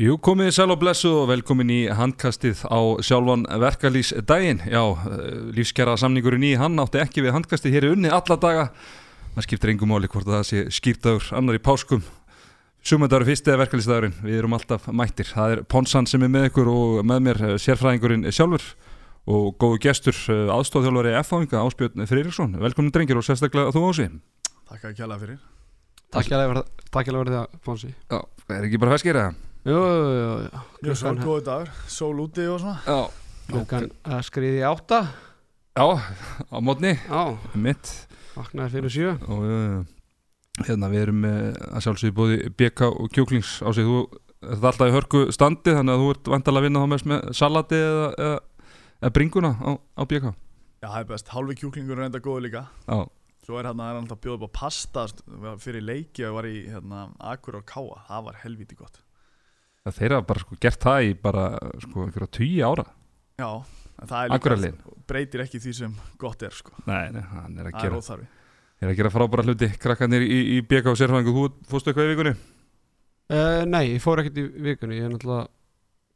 Jú, komið sæl og blessu og velkomin í handkastið á sjálfan verkalýsdægin. Já, eh, lífskjara samningurinn í hann átti ekki við handkastið hér í unni alla daga. Það skiptir engum máli hvort það sé skýrtaður annar í páskum. Sumandagur fyrst eða verkalýsdægurinn, við erum alltaf mættir. Það er Ponsan sem er með ykkur og með mér eh, sérfræðingurinn sjálfur og góðu gestur eh, aðstofþjálfari F-áinga Áspjörn Friðriksson. Velkomin drengir og sérstaklega þú ási. Takk að kjalla fyrir Takk Mjög svo Klukkan- góði dagur, sól úti og svona. Já. Klukkan að skriði átta. Já, á mótni, Já, mitt. vaknaði fyrir sjö. Og uh, hérna við erum með að sjálfsögðu bóði BK og kjúklings. Á sig þú ert alltaf í hörku standi þannig að þú ert vantalega að vinna þá mest með salati eða, eða, eða bringuna á, á BK Já, það er best, hálfi kjúklingur er enda góði líka. Já, Svo er hérna, það er alltaf að bjóða upp á pasta st- fyrir leiki og var í hérna, Akur og Káa, það var helviti gott það þeir hafa bara sko gert það í bara sko einhverja tugi ára. Já, en það er Akureyri. breytir ekki því sem gott er sko. Nei, nei, hann er að Það er gera, óþarfi. er að gera frábæra hluti. Krakkarnir í, í BK og sérfæðingu þú fórstu eitthvað í vikunni? uh, Nei, ég fór ekkert í vikunni. Ég er náttúrulega,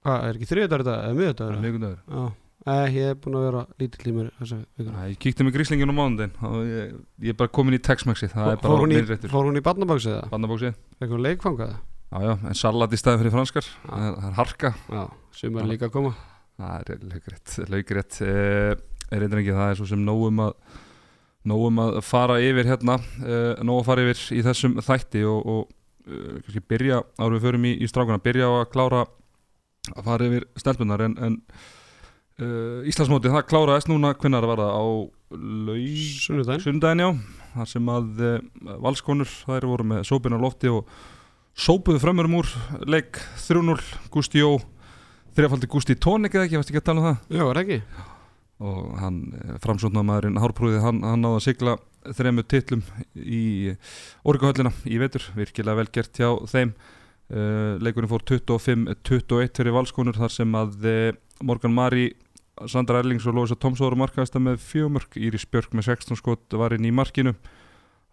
hvað, er ekki þriðdagur þetta eða miðdagur? Vikundagur Já, uh, ég er búin að vera lítill í mér þessa vikuna. Ég kíkti með gríslingin á mánundin og ég, ég er bara komin í Tex-Maxi það er Fór hún í, í barnabáksið Já, já, en salat í staði fyrir franskar. Það er, það harka. Já, sem er líka að koma. Það er laugrétt Laugrétt eh, er eitthvað ekki Það er svo sem nógum að Nógum að fara yfir hérna. Eh, Nóg að fara yfir í þessum þætti Og, og eh, kannski byrja Árum við förum í, í strákuna Byrja á að klára Að fara yfir stelpunar En, en uh, Íslandsmóti það kláraðist núna. Hvenær var það? Á laug Sundaginn já. Þar sem að uh, valskonur þær voru með sópin á lofti og sópuðu frömmurum úr leik 3-0 Gusti Jó þrjafaldi Gusti Tónik eða ekki, varst ekki að tala um það? Já, er ekki? og hann, framsóknarmæðurinn Hárprúði, hann, hann náði að sigla þremu titlum í orguhöllina í vetur, virkilega vel gert hjá þeim. Uh, leikurinn fór 25-21 fyrir valskonur þar sem að uh, Morgan Mari Sandra Erlings og Lóisa Tomsóður markaðist með fjögumörk, Íris Björk með 16 skot var inn í markinu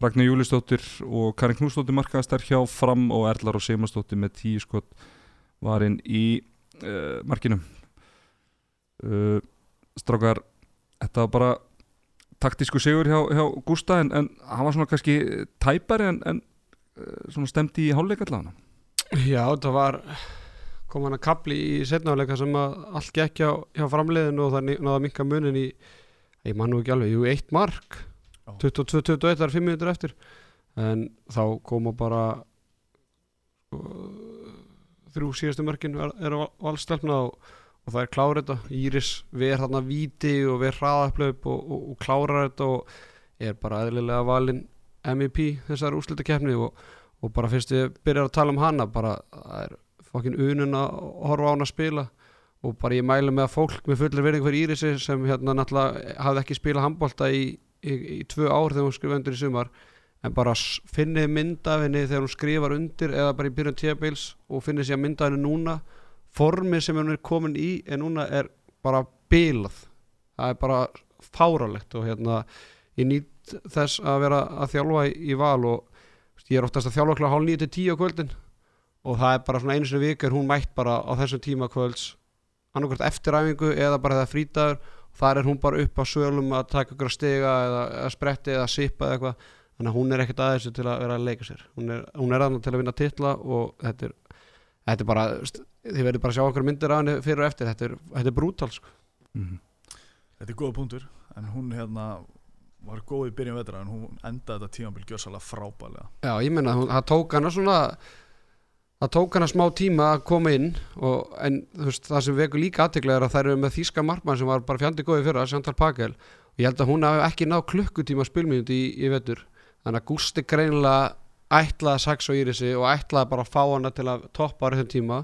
Ragnar Júlistóttir og Karin Knústóttir markaðist þar hjá fram og Erlar og Seymastóttir með 10 skot var inn í uh, markinu uh, Strákar þetta var bara taktísku sigur hjá, hjá Gústa en, en hann var svona kannski tæpari en, en uh, svona stemdi í hálfleikallána Já, það var kom hann að kapli í setnáleika sem að allt gekk hjá, hjá framleiðinu og það að minka munin í ég man nú ekki alveg, jú, eitt mark. 22-21, það er 5 minútur eftir. En þá koma bara sko, þrjú síðastu mörkin er, er valstelpna og, og það er klára þetta. Íris ver þarna víti og ver hraðaplaup og, og, og klárar þetta og er bara eðlilega valinn MEP þessar úrslutakefni og, bara fyrst ég byrjar að tala um hana bara það er fokkin unun að horfa á hana að spila og bara ég mælu með að fólk með fullir verðing fyrir Írisi sem hérna náttúrulega hafði ekki spilað handbolta í, í, í tvö ár þegar hún skrifa undir í sumar en bara finnið mynd af henni þegar hún skrifar undir eða bara í byrjun tíabils og finnið sér mynd af henni núna. Formið sem hún er komin í en núna er bara bilað. Það er bara fáralegt og hérna ég nýtt þess að vera að þjálfa í, í val og ég er oftast að þjálfa kláð hálf nýju til tíu á kvöldin og það er bara svona einu sinni viku er hún mætt bara á þessum tíma kvölds annarkvært eftiræfingu eða bara það frítagur þar er hún bara upp á sölum að taka ykkur að stiga eða, eða spretti eða sippa eða eitthvað. Þannig að hún er ekkert aðeins til að vera að leika sér. Hún er, hún er aðeins til að vinna titla og þetta er, þetta er bara þið verður bara að sjá okkur myndir af henni fyrir og eftir. Þetta er, þetta er brútal sko. mm Þetta er góða punktur En hún hérna var góð í byrjun vetra En hún endaði þetta tímabil gjössalega frábælega Já, ég menna, það tók hana svona það tók hana smá tíma að koma inn og, en veist, það sem vekur líka aðteklega er að þær eru með þýska markmann sem var bara fjandi góði fyrir að Chantal Pagel og ég held að hún hafi ekki náð klukkutíma spilmínúti í, í vetur. Þannig að Gústi greinilega ætlaði að saxa á Írisi og ætlaði bara að fá hana til að toppa á þessum tíma.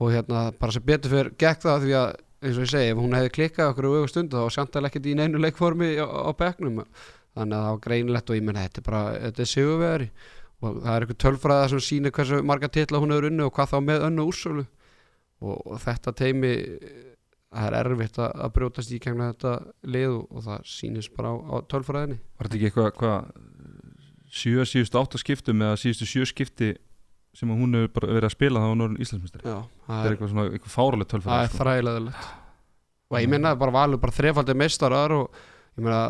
Og hérna bara sem betur fyrir gekk það því að eins og ég segi, ef hún hefði klikkað okkur í auga stundu þá var Chantal ekkert í neinu leikformi á, á bekknum. Þannig að það var greinilegt og ég menna þetta er bara, þetta er sigurvegari og það er eitthvað tölfræða sem sýnir hversu marga titla hún hefur unni og hvað þá með önnu úrsölu og, og þetta teimi það er erfitt að, brjótast í kemna þetta lið og, það sýnist bara á, á tölfræðinni. Var þetta ekki eitthvað hva, sjö síðustu átta skiptum eða síðustu sjö skipti sem hún hefur bara verið að spila þá hún Íslandsmyndstari Já, það er er, eitthvað svona eitthvað fáraleg það er tölfræði sko. þrægilegilegt og ég minna bara valur bara þrefaldi meistarar og ég meina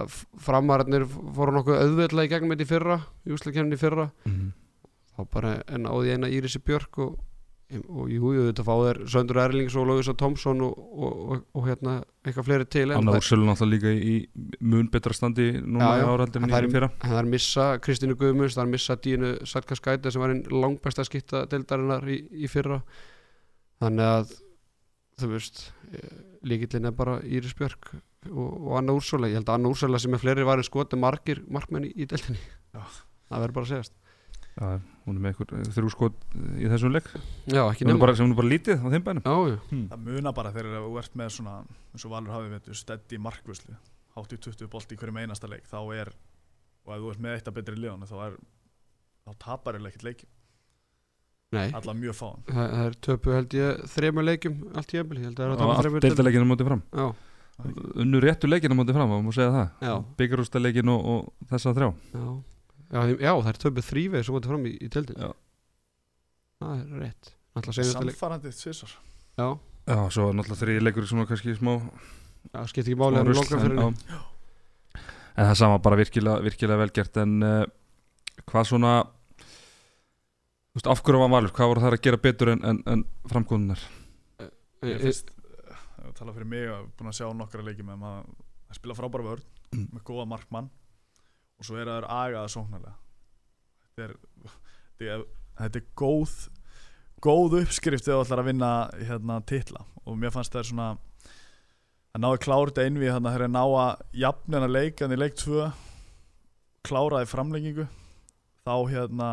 framararnir fóru nokkuð auðveldlega í gegnum þetta í fyrra í úsleikemni í fyrra Mhm. þá bara en áði eina Írisi Björk og, og jú, jú, þetta fá þér Söndur Erlings og Lóisa Tomsson og, og, og, og hérna eitthvað fleiri til Anna Úrsölu náttúrulega líka í mun betra standi núna Já, já. það í fyrra það er missa Kristínu Guðmunds, það er missa Dínu Sarkaskæta sem var einn langbæsta skipta deildarinnar í, í fyrra þannig að þú veist líkillin er bara Íris Björk og, og Anna Úrsula, ég held að Anna Úrsula sem er fleiri varin skoti margir markmenn í, í deildinni. Já. það verður bara að segjast. Já, hún er með einhver þrjú skot í þessum leik. Já, ekki sem hún er nema. bara, sem hún er bara lítið á þeim bænum. Já, já, hmm. það muna bara þegar þú ert með svona eins og Valur hafið veitur steddi markvöslu hátt í 20 bolt í hverjum einasta leik þá er, og ef þú ert með eitt að betri liðan þá er, þá tapar er ekkert leik nei. Alla mjög fáan. Það, það er töpu held ég þremur leikjum allt í embli, ég held að það er að tapa og þremur allt deildarleikinu mótið fram. Já, unnu réttu leikinu mótið fram, það má segja það? Já. byggarústaleikin og, og þessa þrjá. Já. Já, já, það er töpuð þríveg sem komið fram í, í deildin Já. Það er rétt. Samfarandi tvisar Já, Já, svo er náttúrulega þriði leikur sem var kannski smá, það skiptir ekki máli en, já. en það sama bara virkilega, virkilega velgert en uh, hvað svona þú veist, af hverju var valur, hvað voru það að gera betur en, en, en framkvöðunar ég finnst, að tala fyrir mig að búin að sjá nokkra leiki með maður að spila frábæra vörn Mm. með góða markmann og svo er það agaða sóknarlega. Þetta er, er, er góð góð uppskrift þegar þú ætlar að vinna hérna titla. Og mér fannst það svona að náðu klára þetta einvið þannig að þeir ná að jafnina leikan í leik 2 kláraði framlengingu. Þá hérna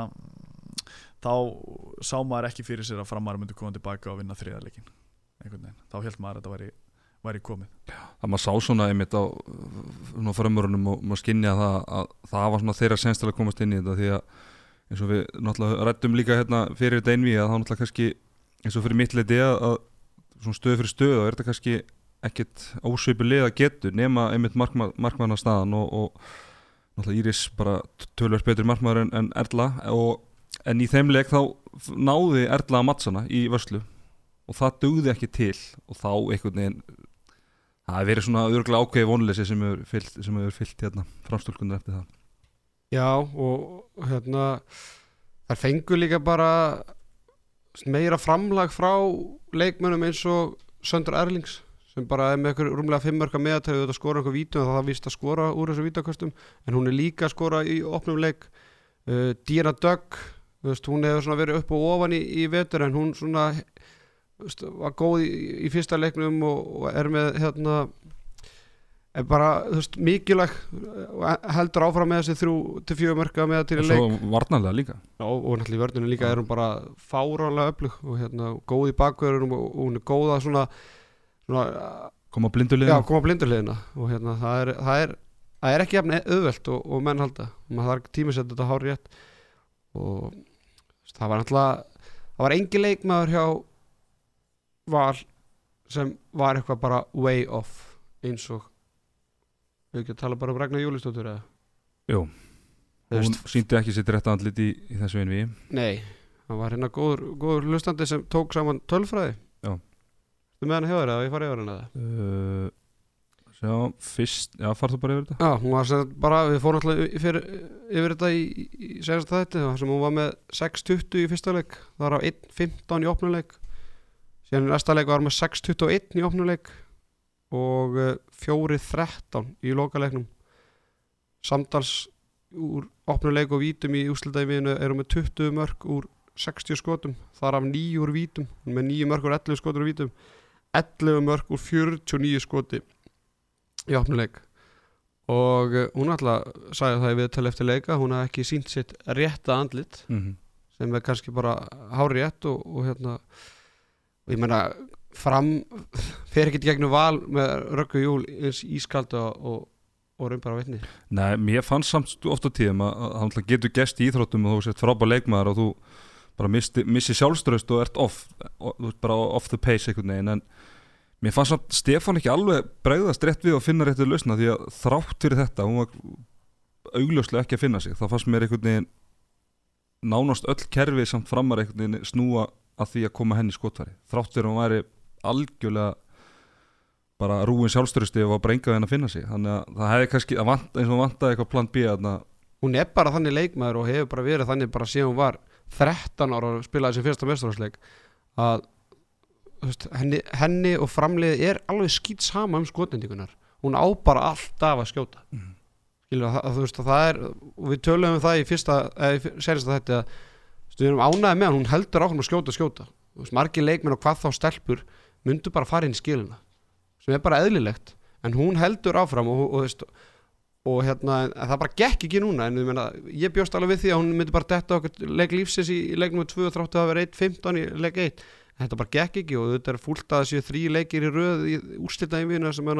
þá sá maður ekki fyrir sér að framar myndi koma tilbaka og vinna þriðarleikin þá held maður að þetta væri, væri komið. Að maður sá svona einmitt á framörunum og maður skinja það að það var svona þeirra senst til að komast inn í þetta því að eins og við náttúrulega rættum líka hérna fyrir þetta einví að þá náttúrulega kannski eins og fyrir mitt leiti að, að stöð fyrir stöð og er þetta kannski ekkit ósveipu lið að getu nema einmitt markma, markmanna staðan og, og náttúrulega Íris bara tölvöld betri markmaður en, en Erla og, en í þeim leik þá náði Erla að mattsana í vörslu og það dugði ekki til og þá einhvern veginn það hefur verið svona örgulega ákveði vonleysi sem hefur fyllt, hérna framstólkunar eftir það. Já, og hérna þær fengu líka bara meira framlag frá leikmönnum eins og Söndra Erlings sem bara er með eitthvað rúmlega fimmörka meðatæðu þetta skora eitthvað vítum og það vist að skora úr þessu vítakostum en hún er líka að skora í opnum leik. Uh, Dýra Dögg hún hefur verið upp og ofan í, í vetur en hún svona var góð í, í fyrsta leiknum og, og er með hérna er bara veist, mikilvæg og heldur áfram með þessi þrjú til fjögur mörka með til í og leik. svo varnarlega líka. Já, og náttúrulega í vörðinu líka er hún bara fáránlega öflug og hérna góð í bakverðunum og, og hún er góð að svona, svona koma blindu já, koma blindurliðina og hérna það er, það er, það er ekki jafn auðvelt og, og menn halda. Maður þarf tímisett þetta hár rétt og það var náttúrulega það var engi leikmaður hjá Val sem var eitthvað bara way off eins og við ekki að tala bara um Ragnar Júlistóttur eða? Jú. Þú hún síndi ekki sitt rétt andlit í, í þessu einví Nei, hann var hérna góður, góður hlustandi sem tók saman tölfræði. Já. Þú með hann hjá þér eða? Ég farið yfir hann eða? uh, sjá, fyrst já, farðu bara yfir þetta. Já, hún var sem sagt bara, við fórum alltaf yfir, yfir þetta í, í, segjast þetta þar sem hún var með 6.20 í fyrsta leik. Það var á 1.15 í opnuleik síðan í næsta leik var með 6.21 í opnuleik og uh, 4.13 í lokaleiknum. Samtals úr opnuleik og vítum í úslitaðiðinu erum með 20 mörg úr 60 skotum, þar af 9 úr vítum. Með 9 mörg úr 11 skotur úr vítum. 11 mörg úr 49 skoti í opnuleik og uh, hún alltaf sagði það í viðtali eftir leika hún hafði ekki sínt sitt rétta andlit mm -hmm. sem er kannski bara hár rétt og, og hérna og ég meina fram fer ekki gegnum val með röggu júl eins ískald og, og, raun bara veitni Nei, mér fannst samt ofta tíðum að hann getur gest í íþróttum og þú sett frábær leikmaður og þú bara misti, missi sjálfströst og ert off og, bara off the pace einhvern veginn en mér fannst samt Stefán ekki alveg bregðast rétt við og finna réttið lausna því að þrátt fyrir þetta hún var augljóslega ekki að finna sig þá fannst mér einhvern veginn nánast öll kerfi samt framar einhvern veginn snúa að því að koma henni í skotfæri. Þrátt fyrir að hún væri algjörlega bara rúin sjálfstörsti og var brengað henni að finna sig. Þannig að það hefði kannski, vant, eins og hún vantaði eitthvað plan B þarna. Hún er bara þannig leikmaður og hefur bara verið þannig bara síðan hún var 13 ára og spilaði sem fyrsta mestarhansleik að veist, henni, henni og framliðið er alveg skýt sama um skotendingunar hún á bara alltaf að skjóta. Mhm. skilur að, að veist að það er við töluðum um það í fyrsta eða í sérista þetta að við erum ánæði með hann hún heldur áfram að skjóta skjóta. Veist, margir leikmenn og hvað þá stelpur myndu bara fara inn í skilina sem er bara eðlilegt. En hún heldur áfram og, og, og, og hérna, það bara gekk ekki núna en meina, ég bjóst alveg við því að hún myndi bara detta okkur leik lífsins í, í leiknum 2 þráttu að vera 1-15 í leik 1 en þetta bara gekk ekki og þetta er fúlt að þessi þrý leikir í röð í úrstildæðin við sem,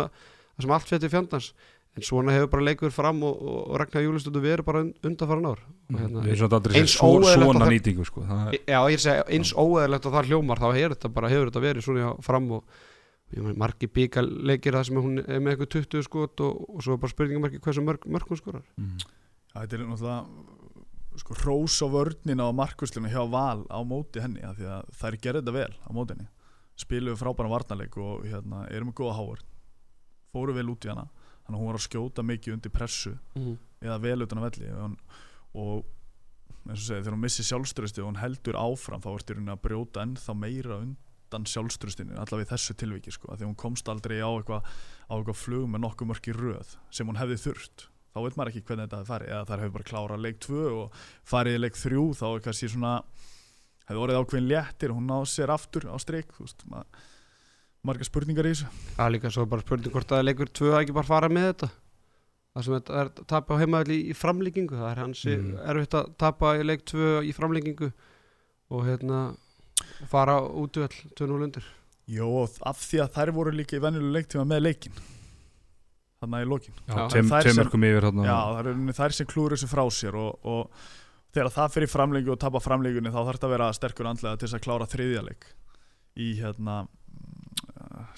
sem allt fyrir fjandans en svona hefur bara leikur fram og, og, og Ragnar Júlistundu verið bara undanfara ár. Og hérna, við erum eins óeðlilegt að svona það- nýtingu sko. það er, Já, ég segi eins óeðlegt að það hljómar þá þetta bara hefur þetta verið svona fram og margi bíkal leikir það sem hún er með eitthvað 20 skot og, og svo er bara spurningamarki hversu mörg, mörg hún skorar. Mm. Þetta er náttúrulega sko, hrós á vörnina og markvösluna hjá Val á móti henni af því að þær gerði þetta vel á móti henni. Spiluðu frábæran varnarleik og hérna, eru með góða háar fóru vel út í hana þannig að hún var að skjóta mikið undir pressu mm. eða vel utan að velli. Og, og eins og segja, þegar hún missi sjálfströsti og hún heldur áfram þá ertu hún að brjóta ennþá meira undan sjálfströstinu allavega í þessu tilviki sko, því hún komst aldrei á eitthvað á eitthvað flug með nokkuð mörki röð sem hún hefði þurft. Þá veit maður ekki hvernig þetta hefði farið. Eða þær hefur bara klárað leik 2 og farið leik 3 þá er kannski svona hefði orðið ákveðin léttir og hún náð sér aftur á streik margar spurningar í þessu. Það er líka svo bara spurning hvort að leikur 2 ekki bara fara með þetta. Það sem þetta er að tapa á heimaðli í, í framlíkingu það er hansi Mm. erfitt að tapa í leik 2 í framlíkingu og hérna fara út í all 2-0 undir Jó, og af því að þær voru líka í venjuleg leiktíma með leikin þannig að í lokin. Já, tveim þær tveim sem- mörgum yfir þarna. Já, það er sem klúður þessu frá sér og, og þegar það fyrir framlengu og tapa framlengunni þá þarf þetta að vera sterkur andlega til þess að klára þriðjaleik í hérna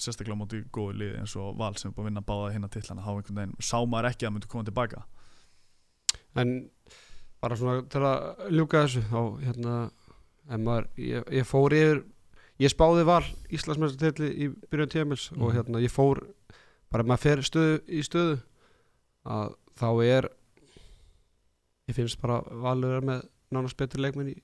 sérstaklega á móti góðu liði eins og Val sem er búin að vinna báða hérna tillana þá einhvern veginn sá maður ekki að myndi koma tilbaka en bara svona til að ljúka þessu þá hérna maður, ég, ég fór yfir ég spáði val Íslandsmestartilli í byrjun tíðamils og Mhm. hérna ég fór bara maður fer stöðu í stöðu að þá er ég finnst bara valur með nánast betri leikmenn í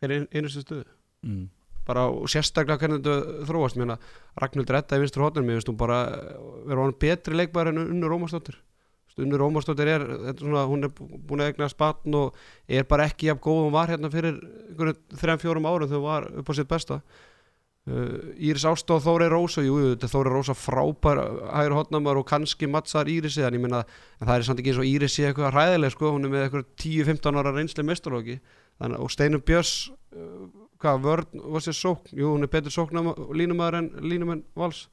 hver ein, einustu stöðu mm. Bara og sérstaklega hvernig þetta þróast. Mér að Ragnhildur Edda í vinstur hóttunum mér finnst hún bara vera honum betri leikmæður en Unnur Ómarsdóttir Unnur Ómarsdóttir er, er svona, hún er búin að egna spatn og er bara ekki jafn góð hún var hérna fyrir þrejum fjórum árum þegar hún var upp á sitt besta. Uh, Íris Ásta og Þóri Rósa jú, þetta Þóri Rósa frábær hægur hotnamar og kannski mattsar Írisi en ég minna, en það er samt ekki eins og Írisi eitthvað hræðileg sko, hún er með eitthvað 10-15 ára reynsli mestarlóki og Steinum Björns uh, hvað, vörn, var sér sókn? Jú, hún er betur sóknum línumæður en línumenn vals.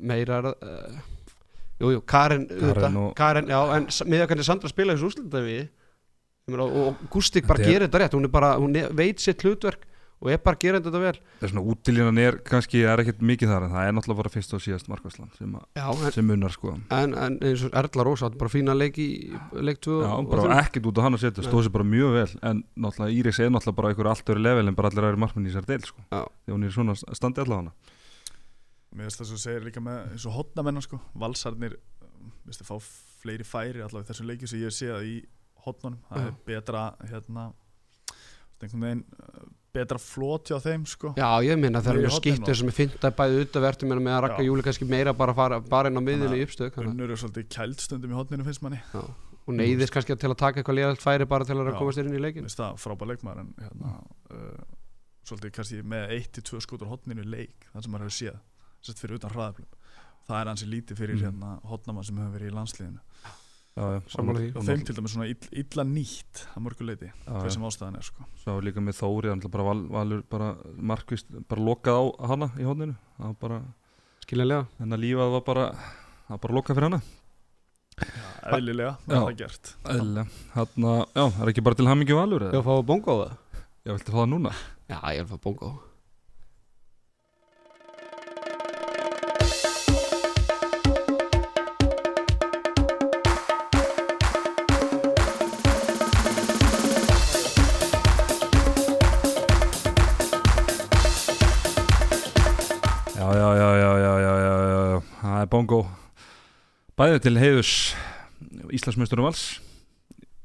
Meira er að uh, jú, jú, Karin Karin, og- Karin já, en hvernig Sandra spila þessu úslita við og, Gústik bara er- gerir þetta rétt hún, er bara, hún er, veit sitt hlutverk og er bara gerandi þetta vel það er svona útilínan er kannski er ekkert mikið þar en það er náttúrulega bara fyrst og síðast markvæslan sem, að- já, en, sem munnar sko en, en eins og Erla Rósa átti bara fína leik í leik 2 Já, og bara þrjú. ekkert út á hann að setja, stóð sér bara mjög vel en náttúrulega Íris er náttúrulega bara einhver allt öru level en bara allir aðri markmenn í sér deil sko Já. þegar hún er svona standi allavega hana Mér finnst það sem þú segir líka með eins og hotnamennar sko, valsarnir það fá fleiri færi allavega í þessum leikjum sem ég hef séð í hotnunum það Já. er betra hérna einhvern veginn uh, betra floti á þeim sko. Já, ég minna það Niður í er mjög og- sem er fint að bæði utavertu með að rakka Já. júli kannski meira bara fara bara inn á miðinu í uppstöð og unnur er svolítið kæld stundum í hotninu finnst manni. Neyðist kannski til að taka eitthvað léralt færi bara til að Já. komast inn í leikin það frábær leikmaður en hérna, uh, svolítið kannski með 1-2 skútur hotninu í leik þannig sem maður hefur séð sett fyrir utan hraðaflum það er hansi lítið fyrir Mhm. hérna hotnamann sem hefur verið í landsliðinu. Já, já, Sammála því. og þeim til dæmis svona ill, illa nýtt að mörgu leiti, Já, hver já. sem ástæðan er sko. Svo líka með Þóri, hann bara val, valur bara markvist, bara lokað á hana í hóðninu, það var bara skiljanlega þennan lífað var bara það var bara lokað fyrir hana eðlilega, Já. það er gert Eðlilega, hann já, það er ekki bara til hamingju valur Ég eða? vil fá bongo á það Ég vilti fá það núna Já, ég vil fá bongo Já, bongo Bæðið til heiðus Íslandsmeisturum vals.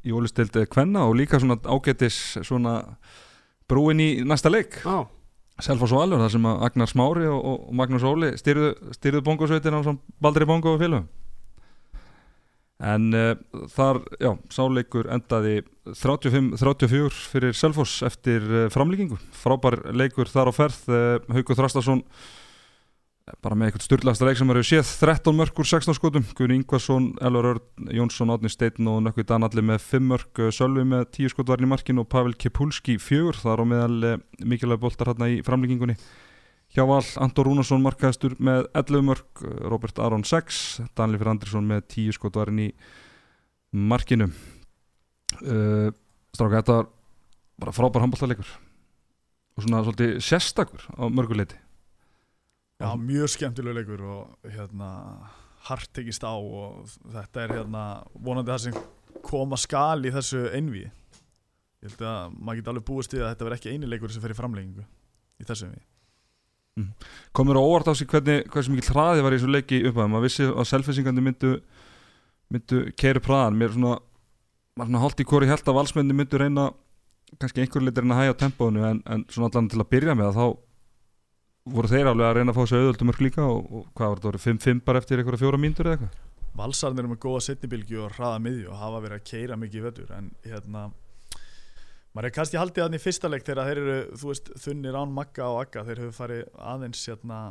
Í ólistildi kvenna og líka svona ágætis svona brúin í næsta leik. Já, Selfoss og Valur, þar sem að Agnar Smári og, og Magnús Óli styrðu, styrðu bongosveitin á Baldri Bongo og félögum. En uh, þar, já, sáleikur endaði 35-34 fyrir Selfoss eftir uh, framlíkingu frábær leikur þar á ferð uh, Haukur Þrastarsson bara með eitthvað styrlasta leik sem eru séð. 13 mörg úr 16 skotum. Gunni Ingvarsson, Elvar Örn, Jónsson, Átni Steinn og Nökkvi Danalli með 5 mörg Sölvi með 10 skotvarn í markin og Pavel Kepulski 4, það er á meðal mikilvæg boltar hérna í framlíkingunni Hjá Val, Anton Rúnarsson markaðistur með 11 mörg, Robert Aron 6, Danli Fyrir Andrisson með 10 skotvarinn í markinu. Uh, Stráka, þetta var bara frábær handbóltalegur og svona svolítið sérstakur á mörguleiti. Já, mjög skemmtilega leikur og hérna hart tekist á og þetta er hérna vonandi það sem koma skal í þessu einví ég held að maður geti alveg búist við að þetta verði ekki eini leikur sem fer í framlengingu í þessu einví Komur á óvart á sig hvernig, hversu mikið hraði var í þessu leiki upphæðum. Maður vissi að selfisingandi myndu, myndu keiru hraðan. Mér er svona, maður svona hálft í hvori held að valsmenni myndu reyna kannski einhver litur en að hæja á tempónu en, en svona allan til að byrja með það þá voru þeir alveg að reyna að fá þessu auðvöldumörk líka og, og hvað var þetta, voru 5-5 bara eftir einhverja fjóra mínútur eða eitthvað? Valsarnir eru með góða setnibilgi og hraða miðju og hafa verið að keira mikið í vetur en hérna maður er kannski haldið að í fyrsta leik þegar þeir eru þú veist þunnir án magga og agga þeir hefur farið aðeins hérna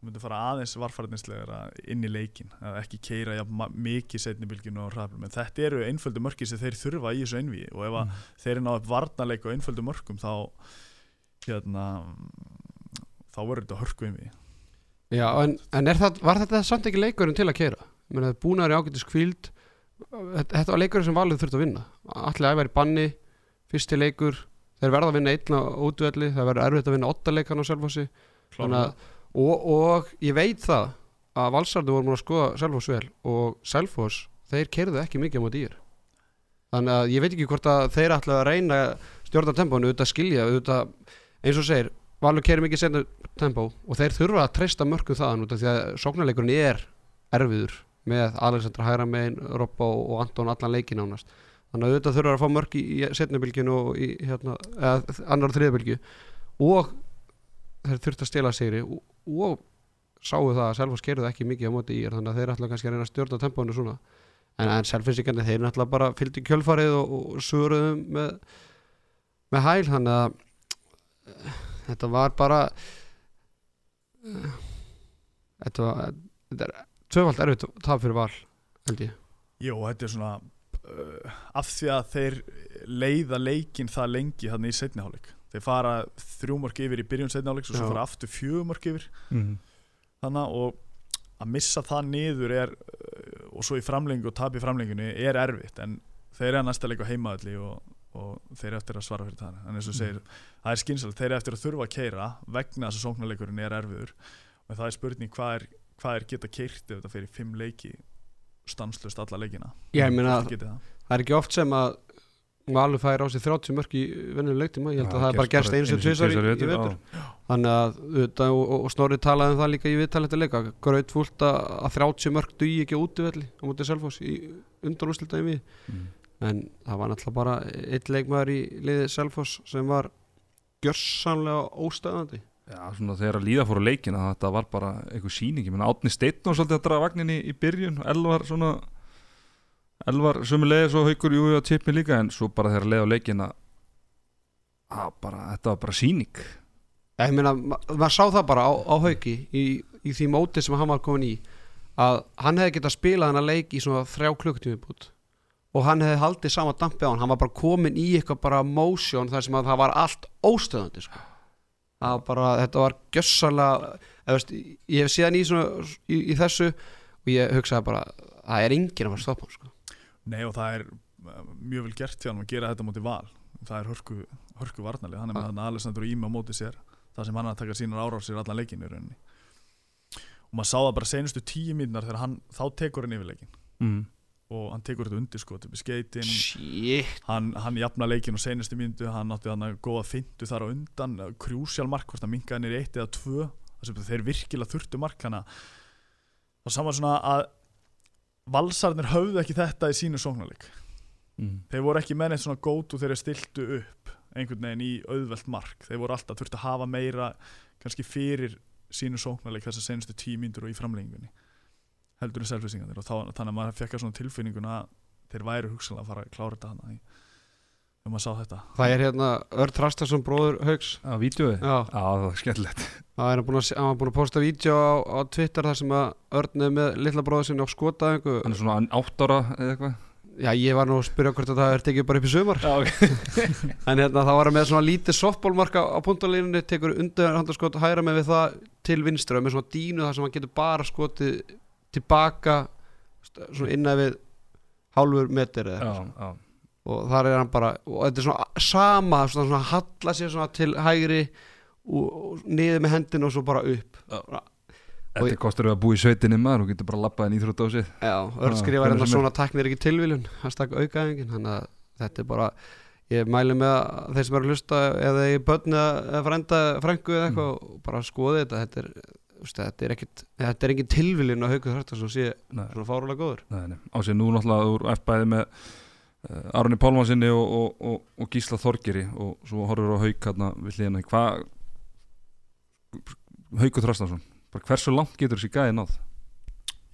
myndu fara aðeins varfæriðnislega inn í leikin að ekki keira ja, mikið setnibilginu og hraðblum en þetta eru einföldu mörki sem þeir þurfa í þessu einví og ef mm. þeir eru náðu varnarleik og einföldu mörkum þá hérna þá verður þetta hörku einví Já, en, en það, var þetta samt ekki leikurinn til að keira? Búnaður í ágætis kvíld Þetta var leikurinn sem valið þurft að vinna. Allir í banni, fyrsti leikur Þeir verða að vinna einn á útvelli Það verður erfitt að vinna åtta leikarn á Selfossi. Og, og ég veit það að valsarðu voru múin að skoða Selfoss vel og Selfoss, þeir kerðu ekki mikið á móti ír. Þannig að ég veit ekki hvort að þeir ætla að reyna stjórna tempónu, auðvitað skilja auðvitað, eins og segir Valur kerir mikið senna tempó og þeir þurfa að treysta mörgum þaðan út af því að sóknarleikurinn er erfiður með Alexandra Hæramein, Robba og Anton allan leikin ánast þannig að auðvitað þurfa að fá mörg í, setnabilginu og í hérna, eða annar og þriðabilgju og þeir þurft að stela sigri og, og sáu það að Selfoss kerði ekki mikið á móti í þannig að þeir ætla kannski að reyna að stjórna tempónu svona. En, en Selfossikandi þeir ætla bara fylgdi kjölfarið og, og suruðum með, með hæl þannig að þetta var bara uh, þetta var þetta er tvöfald erfitt taf fyrir val held ég Jó, þetta er svona uh, af því að þeir leiða leikin það lengi þannig í setniháleik þeir fara þrjúmörk yfir í byrjun setniháleiks og svo Já. fara aftur fjögumörk yfir Mm -hmm. þannig og að missa það niður er uh, og svo í framlengu og tap í framlengunni er erfitt en þeir eru að næsta leik á heimaðalli og, og þeir eru eftir að svara fyrir það. En eins og segir, það er skynsalegt, þeir eru eftir að þurfa að keira vegna þess að sóknarleikurinn er erfiður. Og það er spurning hvað er, hvað er geta keirt ef þetta fyrir fimm leiki stanslust alla leikina? Já, ég meina- það. það er ekki oft sem að Valur fær á sig 30 mörg í vennileg leiktíma. Ég held Já, að það er bara gerst eins og tvisar í, í vetur þannig að auðvitað, og, og Snorri talaði um það líka í viðtalið til leika grautfúlt að, að 30 mörg dugi ekki á á en það var náttúrulega bara eitt leikmaður í liðið Selfoss sem var gjörsamlega óstöðandi. Já, svona þegar að líða fór á leikina þetta var bara eitthvað síning ég menna Átni Steinn og svolítið að draga vagnin í, í byrjun. Og Elvar svona Elvar sömulegis og haukur jú og tippi líka. En svo bara þegar að leiða á leikina að bara, þetta var bara síning ég meina, ma maður sá það bara á, á hauki í, í því móti sem hann var komin í að hann hefði getað spilað hann að leik í svona þrjá klukktími bútt og hann hefði haldið sama dampi á hann hann var bara komin í eitthvað bara motion þar sem að það var allt óstöðandi sko. það var bara, þetta var gjössalega, eða veist, ég hef síðan í, svona, í, í þessu og ég hugsaði bara, það er enginn að að stoppa hann sko. Nei og það er uh, mjög vel gert hjá hann að gera þetta móti val það er hörku, hörku varnalið hann er með Ah. þarna Alessandro Ími á móti sér það sem hann er að taka sínar árar sér allan leikinu í rauninni og maður sá það bara senustu tíu mínunar þegar hann þá tekur hann yfir leikin mm. Og hann tekur þetta undir sko í skeitin hann, hann jafna leikin og senustu mínutu hann átti hann að góða fintu þar á undan. Krúsjál mark hvort hann minkaði í eitt eða tvö. Þeir virkilega þurftu mark hana og saman svona að valsarnir höfðu ekki þetta í sínu sóknarleik. Mm. þeir voru ekki með neitt svona gótu þegar þeir stiltu upp einhvern veginn í auðvelt mark. Þeir voru alltaf þurftu að hafa meira kannski fyrir sínu sóknarleik þess að senustu tímíndur og í framlengingunni heldur en selfisingarnir og þá, þannig að maður fekk að svona tilfinninguna að þeir væru hugsanlega að fara að klára þetta hana þegar maður sá þetta. Það er hérna Örn Trastarsson bróður Haugs á vídjói já. Já, það var skemmtilegt. Það er hann búin að, hann var búin að posta vídeo á, á Twitter þar sem að Örn er með litla bróður sinni á skotaðingu hann er svona átt ára eða eitthvað. Já, ég var nú að spyrja hvort að það er tekið bara upp í sumar. Já, okay. En hérna þá var hann með svona lítið softballmarka á puntalínunni tekur undir handarskot hæra með við það til vinstra með svona dínu þar sem hann getur bara skotið tilbaka svona innan við hálfur meter eða já, eitthvað já. og þar er hann bara og þetta er svona sama svona, svona halla sér svona til hægri og, og niður með hendin og svo bara upp þetta er kostur að búa í sveitinni maður og getur bara labbað inn í þróttási Já, Örn Já, hvernig hérna er. svona tæknir ekki tilviljun hashtag aukaðingin þannig að þetta er bara ég mæli með að þeir sem eru að hlusta eða í börn eða frænda frængu eða eitthvað Mm. og bara skoði þetta þetta er, þetta er ekkit þetta er engin tilviljun að hauka þetta sem sé nei, svona fárulega góður. Nei, nei. á sig nú náttúrulega úr F-bæði með uh, Arni Pálmansinni og, og, og, og Gísla Þorgeri og svo horfur á hauk hérna við hliðina. Hvað Haukur Þrastarsson bara hversu langt getur þessi gæði náð?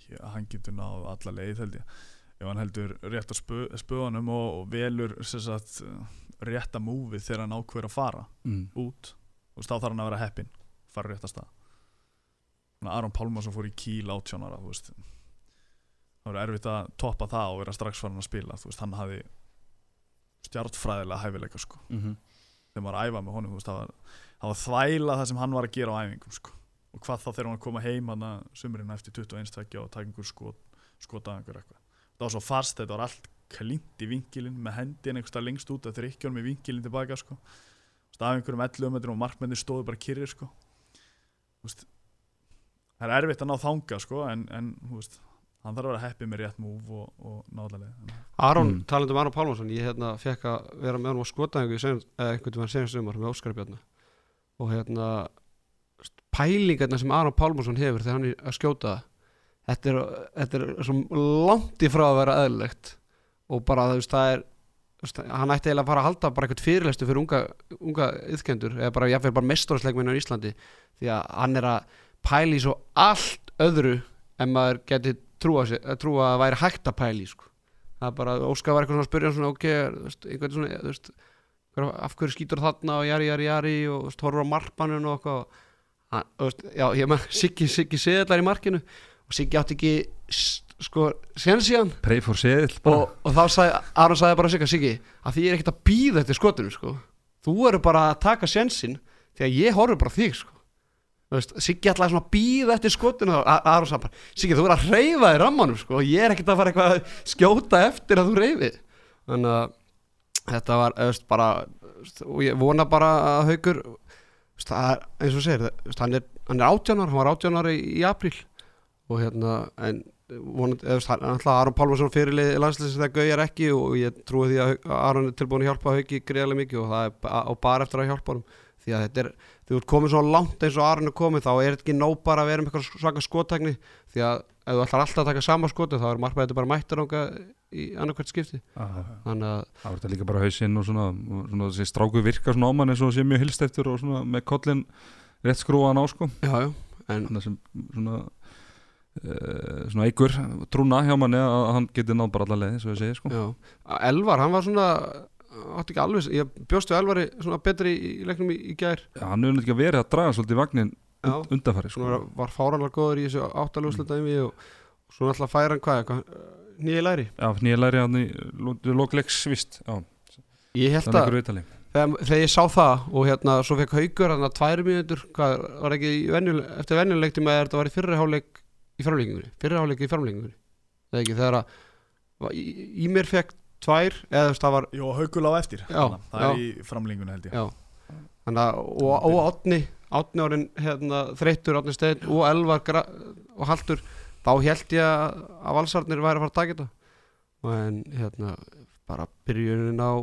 Já, hann getur náð alla leið held ég. Ef hann heldur rétt á spö, spöðunum og, og velur sem sagt, rétta múfið þegar hann ákveður að fara mm. út og þá þarf hann að vera heppinn fara rétt að stað. Svona Aron Pálmarsson fór í kíl veist það var erfitt að toppa það og vera strax farin að spila veist, hann hafði stjartfræðilega hæfileika sko Mm -hmm. þegar maður að æfa með honum veist, það, var, það var þvæla það sem hann var að gera á æfingum sko. og hvað þá þegar hann koma heim sumurinn eftir 21 tvekja og einhver skot, skot að einhver eitthvað það var svo fast, þetta var allt klint í vinkilin með hendin einhverstað lengst út að þrykkjónum í vinkilin tilbaka sko. Af einhverjum 11 metrum og markmennir stóðu bara kyrrir sko. Það er erfitt að ná þanga sko, en, en þú veist, hann þarf að vera heppið með rétt múf og, og náðlega Aron, Mm. talandi um Aron Pálmarsson ég hérna fekk að vera með hann á skotaðingu einhvern veginn senast sumar með Óskar Bjarnar og hérna pælingarna sem Aron Pálmarsson hefur þegar hann er að skjóta þetta er, þetta er svo langt í frá að vera eðlilegt. Og bara þú veist það er þú veist, hann ætti eiginlega að fara að halda bara eitthvað fyrirlestu fyrir unga, unga yðkendur eða bara bara mestorsleikminu í Íslandi. Því að hann er að pæli svo allt öðru en maður geti trúa, trúa að væri hægt að pæli sko. það er bara, Óskar var eitthvað svona að spyrja svona, ok, einhvern svona veist, af hverju skýtur þarna og jari, jari, jari og veist, horfur á markmannun og eitthvað hann, veist, já, ég með Siggi, Siggi seðlar í markinu og Siggi átti ekki sko, sen síðan og, og þá sagði, Aron sagði bara Sigga, Siggi að því ég er ekkert að býða eftir skotinu sko. þú eru bara að taka sensin því að ég horfur bara þig sko. Siggi ætlaði svona að býða eftir skotinu Aron sagði bara, Siggi þú verður að reyfa í rammanum sko. og ég er ekkert að fara eitthvað að skjóta eftir að þú reyfi þannig að þetta var veist, bara, veist, og ég vona bara að veist, það er, eins og segir hann er, hann er átjánar, hann var átjánar í, í apríl. Og hérna en vonandi, hann er alltaf Aron Pálmarsson fyrirlið landslýsins þegar Gauja er ekki og ég trúi því að að Aron er tilbúin að hjálpa Hauki greiðlega mikið og það er og bara eftir að hjálpa honum. Því að þetta er, þú ert komið svo langt eins og Aron er komið þá er þetta ekki nóg bara að vera með eitthvað svaka skottakni því að ef þú ætlar alltaf að taka sama skoti þá er markmæðið bara mættur ánga í annarkvært skipti. Það þannig að var þetta líka bara hausinn og svona, svona þessi stráku virka svona á mann eins og sé mjög hilst eftir og svona með kollin rétt skrúan á sko. Já, já, en þannig sem svona uh, svona eigur trúna hjá manni að hann geti náð bara alla leiði, svo ég segi sko. Elvar, hann var svona átti ekki alveg, ég bjóst við Elvari svona betri í, í leiknum í, í gær. Já, hann hefur ekki verið að draga svolítið vagnin já, undanfæri sko. svona var, fáranlega góður í þessu áttaljóðslutaðum og, og svo náttúrulega færa hann hvað, eitthvað nýja læri? Já, nýja læri hann í lokleiks vist Já, ég held að þegar, ég sá það og hérna svo fekk haugur hann að tvær mínútur hvað var ekki venjul, eftir venjuleikti með að þetta var í fyrri háleik í framlengingunni fyrri háleik í ekki þegar í, í mér fekk tvær eða þú veist það var Jó, haugul á eftir. Já, það er í framlinguna held ég. Þannig að og, og Átni Átni orðin hérna, þreyttur Átni Steinn og Elvar og Haldur þá held ég að valsarnir væri að fara að taka þetta. Og en hérna bara byrjunin á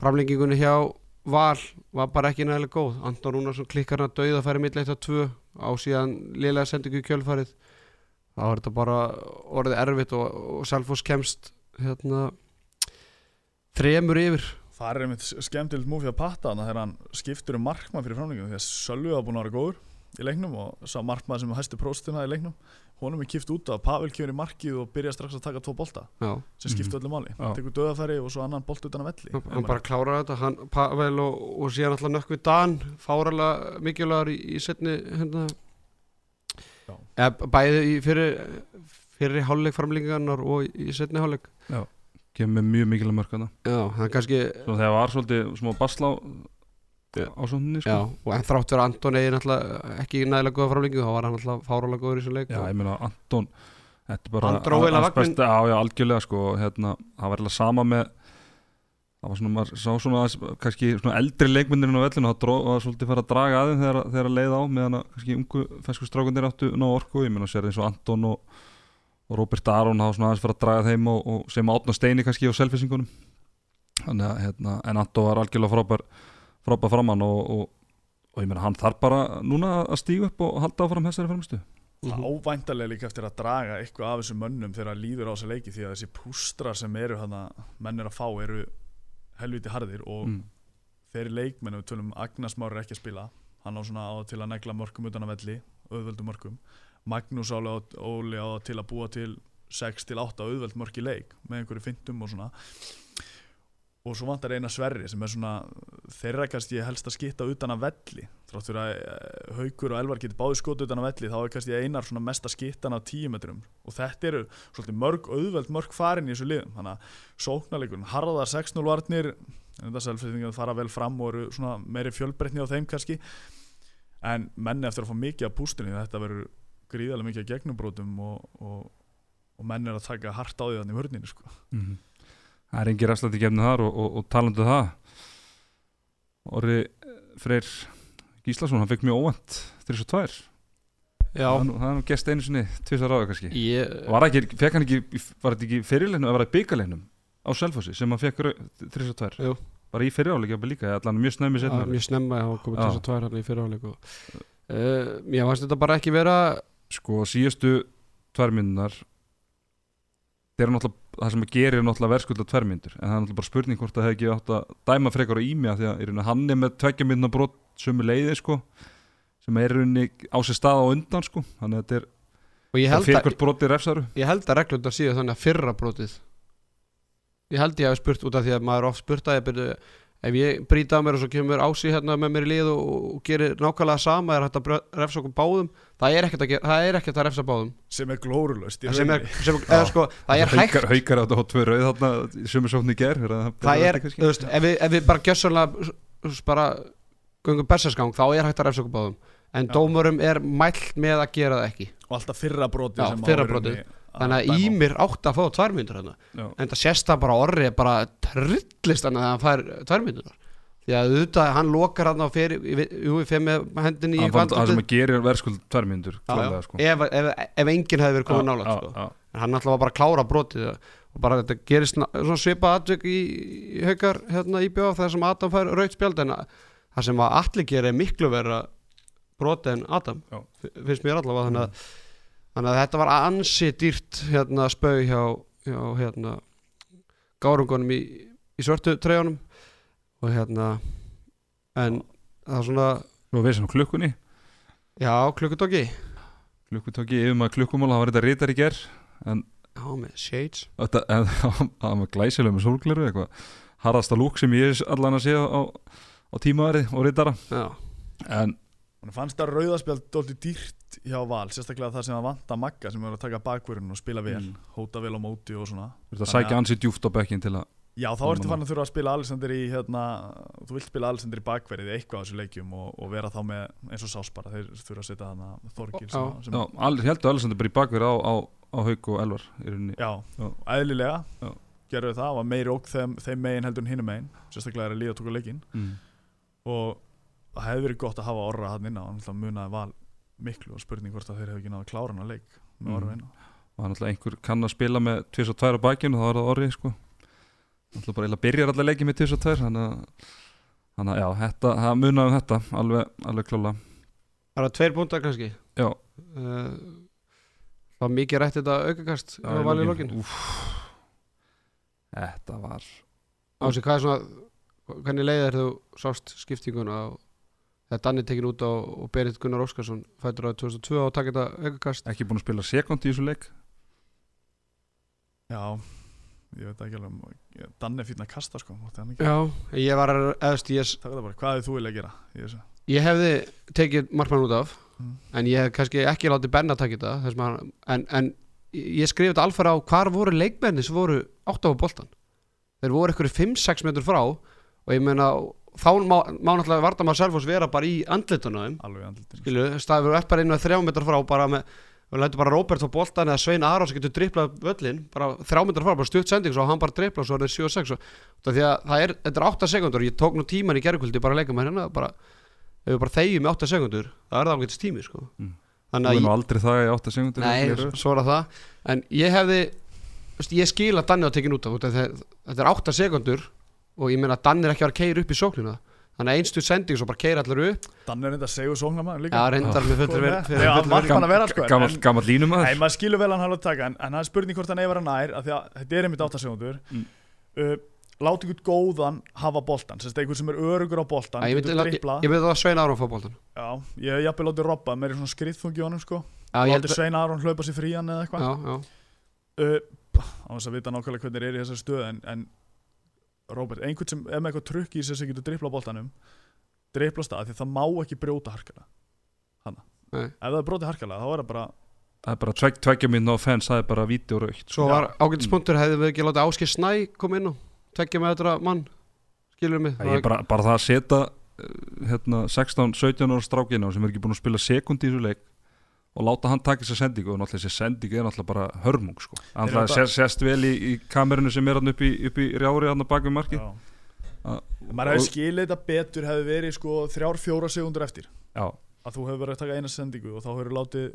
framlengingunni hjá val var bara ekki nægilega góð. Anton Rúnarsson klikkar hann að dauða færi mitt leitt að tvö. Á síðan liðlega sendingu í kjölfarið. Þá er þetta bara orðið erfitt og, og Selfoss kemst hérna þremur yfir. Það er einmitt skemmtilegt múfið að patta þannig þegar hann skiptur um markmann fyrir framlingum því að Sölvi var búin að vera góður í leiknum og sá markmann sem hæstu próstina í leiknum honum er kipt út af Pavel kemur í markið og byrja strax að taka tvo bolta Já, sem skiptu öllu máli, Já. tekur döðafæri og svo annan bolt utan að velli. Hann, hann bara klárar þetta. Hann, Pavel og, og síðan alltaf nökkvi Dan fáralega mikilvægur í, í setni hérna. Já. eða, bæði í fyrir fyrir hálfleik framlingarnar og í, í setni hálfleik kemur með mjög mikilvæg mörk að Já, það kannski Svo þegar var svolítið smá basla á, Já. á svonunni sko. Já, og en þrátt fyrir Anton eigi náttúrulega ekki nægilega góða framlengu þá var hann náttúrulega fáralega góður í þessu leik Já, ég meina Anton Þetta er bara hans besta- Já, já, algjörlega sko hérna, það var eiginlega sama með það var svona, maður sá svona kannski svona eldri leikmyndirinn á vellinu það var svolítið fara að draga aðeins þegar, að leið á meðan að kannski ungu fesku strákundir áttu ná orku, ég meina sér eins og Anton og, og Robert Aron hafa svona aðeins fara að draga þeim og, og sem átna steini kannski á selfisingunum þannig að hérna, en Anton var algjörlega frábær frábær framann og, og, og ég meina hann þarf bara núna að stíga upp og halda áfram þessari fremstu Mhm. ávæntalega líka eftir að draga eitthvað af þessum mönnum þegar að líður á þessa leiki því að þessi pústrar sem eru hana, menn er að fá eru helviti harðir og mm. þeirri leikmenn við tölum Agnas Már er ekki að spila hann á svona á til að negla mörgum utan að velli auðvöldum mörgum Magnús á, Óli á til að búa til 6 til 8 auðvöld mörg í leik með einhverju fyndum og svona. Og svo vantar eina sverri sem er svona þeirra kannski helst að skitta utan að velli. Þrátt fyrir að eh, Haukur og Elvar getur báði skot utan að velli þá er kannski einar svona mesta skittan á 10 metrum. Og þetta eru svolítið mörg auðveld mörg farin í þessu liðum. Þannig að sóknarleikurinn harðar 6-0 varnir þetta selfsýtingar fara vel fram og eru svona meiri fjölbreytni á þeim kannski. En menni eftir að fá mikið af pústinni þetta verður gríðarlega mikið af gegnubrótum og, og, og menn er að taka hart á því þannig í hörninu sko. Mhm. Það er engin ræstlandi gefnið þar og, og, og talandu það. Orri Freyr Gíslason, hann fekk mjög óvænt 302 Já, það er nú- það er nú gest einu sinni tvisar ráða kannski. Ég, var það ekki, fekk hann ekki var þetta ekki fyrirlegnum, það var það byggaleinum á Selfossi sem hann fekk 302 Jú. bara í fyriráleika líka, allan mjög snömmi það setna mjög snemma að hafa komið þess að tvær hann í fyrirháleik og uh, ég fannst þetta bara ekki vera sko síðustu tværmyndunar þeir eru náttúrulega það sem að gerir náttúrulega verðskulda tværmyndur en það er náttúrulega bara spurning hvort það hefði ekki átt að dæma frekar á ími að því að rauninni hann er með tveggjamynduna brot sömu leiði sko sem er rauninni á sér stað á undan sko þannig að þetta er það fyrir að, hvert broti refsaru ég held að reglundar síðu þannig að fyrra brotið. Ég held ég hafi spurt út af því að maður er oft spurt að ég byrju ef ég brýta á mér og svo kemur ási hérna með mér í lið og, og gerir nákvæmlega sama er hægt að refsa okkur báðum? Það er ekkert að, það er ekkert að refsa báðum. Sem er glórulöst Það sem er, sem, eða, sko, það er hægt. haukar, að hafa tvö rauð þarna í sömu sókn í ger það er, þú veist, ef við, ef við bara gjössalega bara göngum berserskang þá er hægt að refsa okkur báðum. En Já. dómurum er mælt með að gera það ekki. Og alltaf fyrra broti Já, sem á fyrra brotið. Þannig að á. Ímir átt að fá tvær myndur Já. en það sést það bara að orri er bara trillist hann að hann fær tvær myndur því að auðvitað hann lokar hann á fyrir jú, fyrir með hendin í það sem að gerir verðskuld tværmyndur sko ef, ef, ef enginn hefði verið komið já, sko. en hann alltaf var bara að klára brotið og bara þetta gerist na- svona svipað atvik í, í haukar hérna í bjóð þar sem Adam fær raut spjald en að- það sem að allir gerir er miklu vera brotið en Adam Já. fi- finnst mér allavega þannig að, þannig að þetta var ansi dýrt hérna spau hjá, hjá hérna gárungunum í, í svörtu treyjunum. Og hérna en það er svona Svo við sem klukkunni. Já, klukkutóki. Klukkutóki yfir maður klukkumála það var þetta rítar í ger en já, með shades. Það var með glæsilega með sólgleru eitthvað harðasta lúk sem ég allan að sé á, á tímaðari og rítara en Þannig fannst það rauðaspjald dólti dýrt hjá Val sérstaklega það sem að vanta Magga sem er að taka bakvörun og spila vel Mm. hóta vel á móti og svona þetta Þannig sækja að- ansi djúft á bekkin til að Já, þá ertu fann að þurfa að spila Alexander í hérna, þú vilt spila Alexander í bakverið í eitthvað á þessu leikjum og, og vera þá með eins og sás bara, þeir þurfa að setja hana Þorgir Já. sem, sem já, heldur Alessandr bara í bakverð á, á, á Hauk og Elvar í rauninni Já, Já. eðlilega Já. gerðu það, var meiri ók þeim, þeim megin heldur en hinum megin, sérstaklega er að líða tóka leikinn mm. og það hefði verið gott að hafa orra hann inn á, hann munaði val miklu og spurning hvort að þeir hefði ekki náða að klára hann að leik með Mm. orra inn á og hann alltaf einhver kann að spila með 22 á bakinu þá er það orðið sko alltaf bara eiginlega byrjar allar leikið með 22 þannig að já, þetta, það munaði um þetta alveg, alveg klála Það er tveir búndar kannski Já. uh, var mikið rætt þetta aukakast var valið í lokin Úff. Þetta var Ási, hvað er svona Hvernig leiðir er þú sást skiptinguna og þegar Danni tekin út á og Berit Gunnar Óskarsson fættur á 2002 og takk þetta aukakast ekki búin að spila sekund í þessu leik Já, ég veit ekki alveg um- ég- Danni er fínn að kasta sko mátti hann ekki- Já, ég var eðst ég, Það er það bara, hvað hefði þú í þessu? ég hefði tekið markmann út af Mm. en ég hef kannski ekki látið Benna taka þetta en, en ég skrifið þetta alfæra á hvar voru leikmenni sem voru átt á boltan þeir voru ykkur 5-6 metur frá og ég meina þá má, má náttúrulega varta maður Selfoss vera bara í andlitunum skilu, staðið verið bara inn með þrjá metrar frá bara með, við lætum bara Róbert á boltan eða Svein Aron sem getur driplað völlin bara þrjá metrar frá, bara stutt sending svo hann bara driplað svo er það 7 og 6 og, því að það er, þetta er 8 sekundur, ég tók nú tíman í gerðkvöldi bara að leika með hérna bara, ef við bara þegjum með 8 sekundur það er það ágætist tími sko. Mm. þannig Þú að er nú ég, aldrei það í 8 sekundur nei, er það. En ég hefði, ég skil að Danni á tekin út af, þegar- þetta er 8 sekundur og ég meina að Danni er ekki að vera að keira upp í sóknina. Þannig að einstu sending svo bara keira allir upp. Danni er þetta að segja sóknarmann líka. Já, reyndar með verið verið að vera, sko, Gammal, línum Nei, að maður skilur vel hann hafa að taka en, en það er spurning hvort hann að vera nær af því að þetta er einmitt 8 sekundur Mm. uh, Láti ykkur góðan hafa boltan sem einhver sem er örugur á boltan ég myndi að Svein Aron fá boltan Já, ég hef jafnvel látið robba með svona skriðþungi á honum sko. Já, ég held Látið Svein Aron hlaupa sér frían eða eitthvað. Já, já. uh, á þess að vita nákvæmlega hvernig eru í þessari stöð en, en Robert, einhvern sem er með eitthvað trukk í sig sem getur boltanum driplast það, af því að það má ekki brjóta harkala hana, Nei. ef það er brotið harkala þá er það bara, Það er bara tvegg, tveggja minn á fens, það er bara víti og raukt Svo var ágætispunktur hefði við ekki látið Áskir Snæ koma inn og tekja með þetta mann? Skilur mig? Það er bara, bara það að setja uh, hérna, 16-17 ára strákina sem er ekki búin að spila sekund í þessu leik og láta hann taka þessa sendingu og náttúrulega þessi sendingu er náttúrulega bara hörmung sko. hann sést, sést vel í, í kamerunu sem er hann upp í, upp í rjári hann bak við marki já maður hefði skilið þetta betur hefði verið sko þrjár, fjóra segundur eftir já, að þú hefur verið að taka eina sendingu og þá hefur látið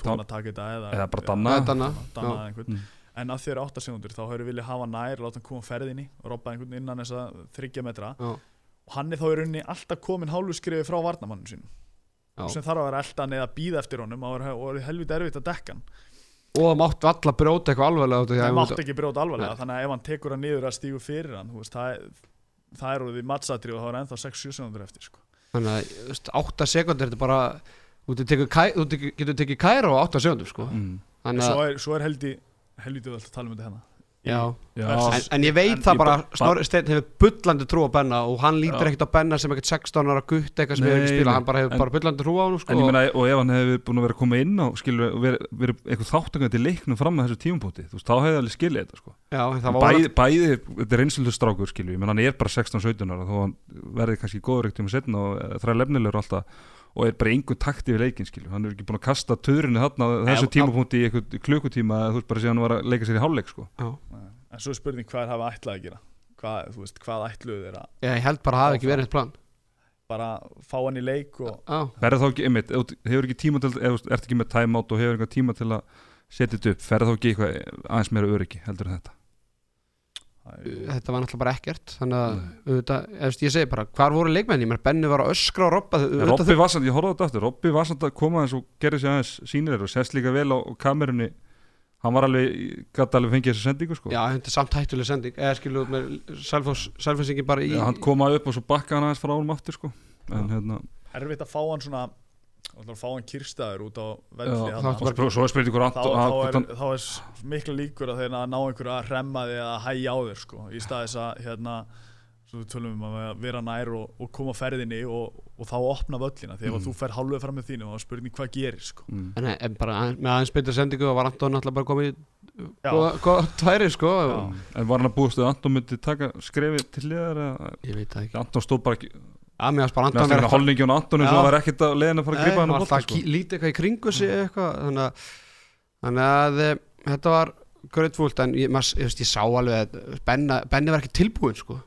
tóna taka þetta eða, eða bara Já, danna Eða Danna. danna Já. einhvern Mm. en að þér átta segundur þá hefur viljað hafa nær láta hann koma ferðinni og robba einhvern innan þessa þryggja metra Já. og hann er þá í rauninni alltaf komin hálfu skrifi frá varnamannum sínum Já. sem þarf að vera eldan eða býða eftir honum og er- og helviti erfitt að dekka hann og það mátt valla brjóta eitthvað alveglega út af því að það ef mátt þú- ekki brjóta alvarlega Nei. þannig að ef hann tekur hann niður að stígu fyrir hann þú veist, það, er- það er orðið mattsatri og það er ennþá 6-7 segundur eftir sko. þannig að þú veist, 8 sekundir þetta bara þú getur tekið kæ- þú tekur- getur tekið kæra á 8 sekundur sko. mm. svo er, svo er heldi helviti vel að tala um þetta hérna já. já, En, en ég veit En það ég bara Snorri Steinn hefur bullandi trú á Benna og hann lítur Já. ekkert á Benna sem ekkert 16 ára gutt eitthvað sem hefur ekki spila, nei. hann bara hefur En- bara bullandi trú á hann sko, en ég meina og ef hann hefði búin að vera að koma inn á skilur, og verið veri eitthvað þáttangandi í leiknum fram með þessu tímupóti, þú veist, þá hefði alveg skilið þetta sko. já, það var bæði, bæði, þetta er einsöldu strákur skilur, ég menn hann er bara 16-17 ára þó hann verði kannski góður ekkert um að setna og þræða lefnilegur alltaf og er bara einhvern takti við leikin skilur, hann er ekki búin að kasta töðrinni þarna á þessu Já, tímapunkti í eitthvað klukkutíma eða þú veist bara síðan hann var að leika sér í hálfleik sko. já. en svo er spurning hvað er hafa ætlað að gera. Hvað, þú veist, hvað ætluðu þeir að Já, ég held bara að það hafi ekki verið eitt plan. Bara fá hann í leik verður þá ekki, einmitt, hefur ekki tíma til þú ert ekki með timeout og hefur eitthvað tíma til að setja þetta upp, ferður þá ekki eitthvað aðeins meira öryggi heldur en þetta þetta var náttúrulega bara ekkert þannig að, auðvitað, eftir, ég segi bara hvar voru leikmenni, mér Benni var að öskra og robba Robby var samt, ég horfði á þetta aftur Robby var samt að koma eins og gerði sér aðeins sýnir og sést líka vel á kamerunni. Hann var alveg, gæti alveg fengið þessu sendingu sko. Já, þetta er samt hættuleg sending. Eða skilu út með selfhæsingin bara í Já, hann koma upp og svo bakka hann aðeins frá honum aftur sko. en hérna erfitt að fá hann svona að fá hann kyrstaður út á velli og er þá, er, er mikla líkur að þeir ná einhverju að hremma þig að hægja á þér sko, í staðis að hérna, svo við tölum um að vera nær og, og koma ferðinni og, og þá opna völlina því ef Mm. þú fer halvveg fram með þínu er spurning hvað gerir sko. mm. en, en bara með aðeins betur sendingu og var Anton alltaf bara komið tværi sko Já. en var hann að búast að Anton myndi taka skrefi til liðar eða ég veit það ekki Anton stóð bara ekki að mér varst bara með Anton að holningi og Anton eins og Já. það var ekkert að leiðin að fara að gripa hann alltaf bolta sko. lítið eitthvað í kringu sig eitthvað þannig að, þannig að e, þetta var gröðfúlt en ég, maður, ég, veist, ég sá alveg að Benna, Benni var ekki tilbúin sko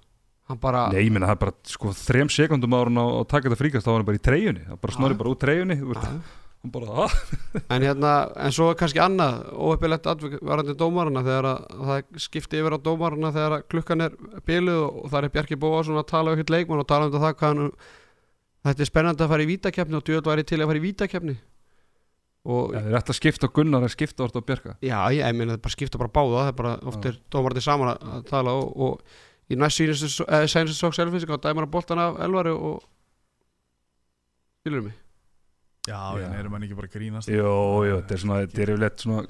bara Nei, ég minna það er bara sko þrem sekundum ára á að taka þetta fríkast þá var hann bara í treyjunni það bara snorri Já. bara út treyjunni bara, en hérna, en svo kannski annað óheppilegt varandi dómarana þegar að, að það skipti yfir á dómarana þegar klukkan er biluð og, og það er Bjarki Bóasson að tala um eitthvað leikmann og tala um það hvað hann þetta er spennandi að fara í vítakefni og djöð væri til að fara í vítakefni og ja, það er eftir að skipta á Gunnar að skipta orð á Björka Já, ég, meina það bara skipta bara báða það er bara oft er dómarandi saman að, að tala og, og í næst sínustu sænstu sók selfinsik á dæmar að boltan af elvari og mig Já, Já. já, erum hann ekki bara grínast? Jó, jó, þetta er svona, þetta er yfirleitt svona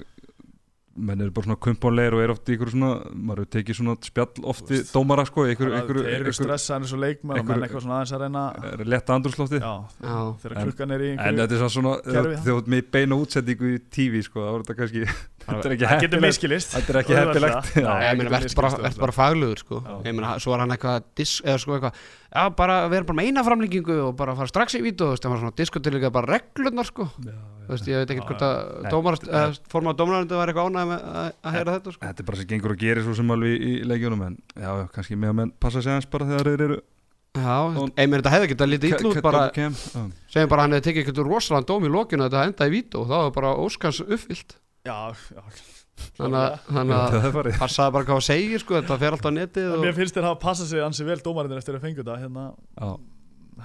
menn eru bara svona kumpanleir og er oft í ykkur svona, maður hefur tekið svona spjall oft við dómara sko, ykkur, ykkur, Þeir eru ykkur, stressaðan eins og leikmenn og menn eitthvað svona aðeins að reyna ykkur Já, Já, þegar En- klukkan er í en einhverju þetta er svona svona þú ert með beina útsendingu í TV sko, þá er þetta kannski þetta er ekki Það heppilegt þetta er ekki heppilegt. Nei, Já. ég getur meina verð misskilist bara, faglugur sko. Já. ég meina, svo er hann eitthvað já bara við erum bara með eina framlíkingu og bara fara strax í vítu og það var svona diskutir líka bara reglurnar sko. Já, þú veist, ég veit ekki Já, hvort að Nei. dómar, formað dómarandi var eitthvað ánægð með að, að heyra þetta sko. Þetta er bara sem gengur og gerir svo sem alveg í, leikjunum en já, já, kannski með að menn passa sig aðeins bara þegar þeir eru Já, meina þetta hefði getað lítið illa út bara, segjum bara að hann hefði tekið eitthvað rosalega dóm í lokinu að þetta enda í vítu og það var bara óskans uppfyllt. Já, já þannig að, Það að er passaði bara hvað það segir sko, þetta fer alltaf á netið og, Mér finnst þér hafa passað sig ansi vel dómarinn eftir að fengu þetta hérna Já.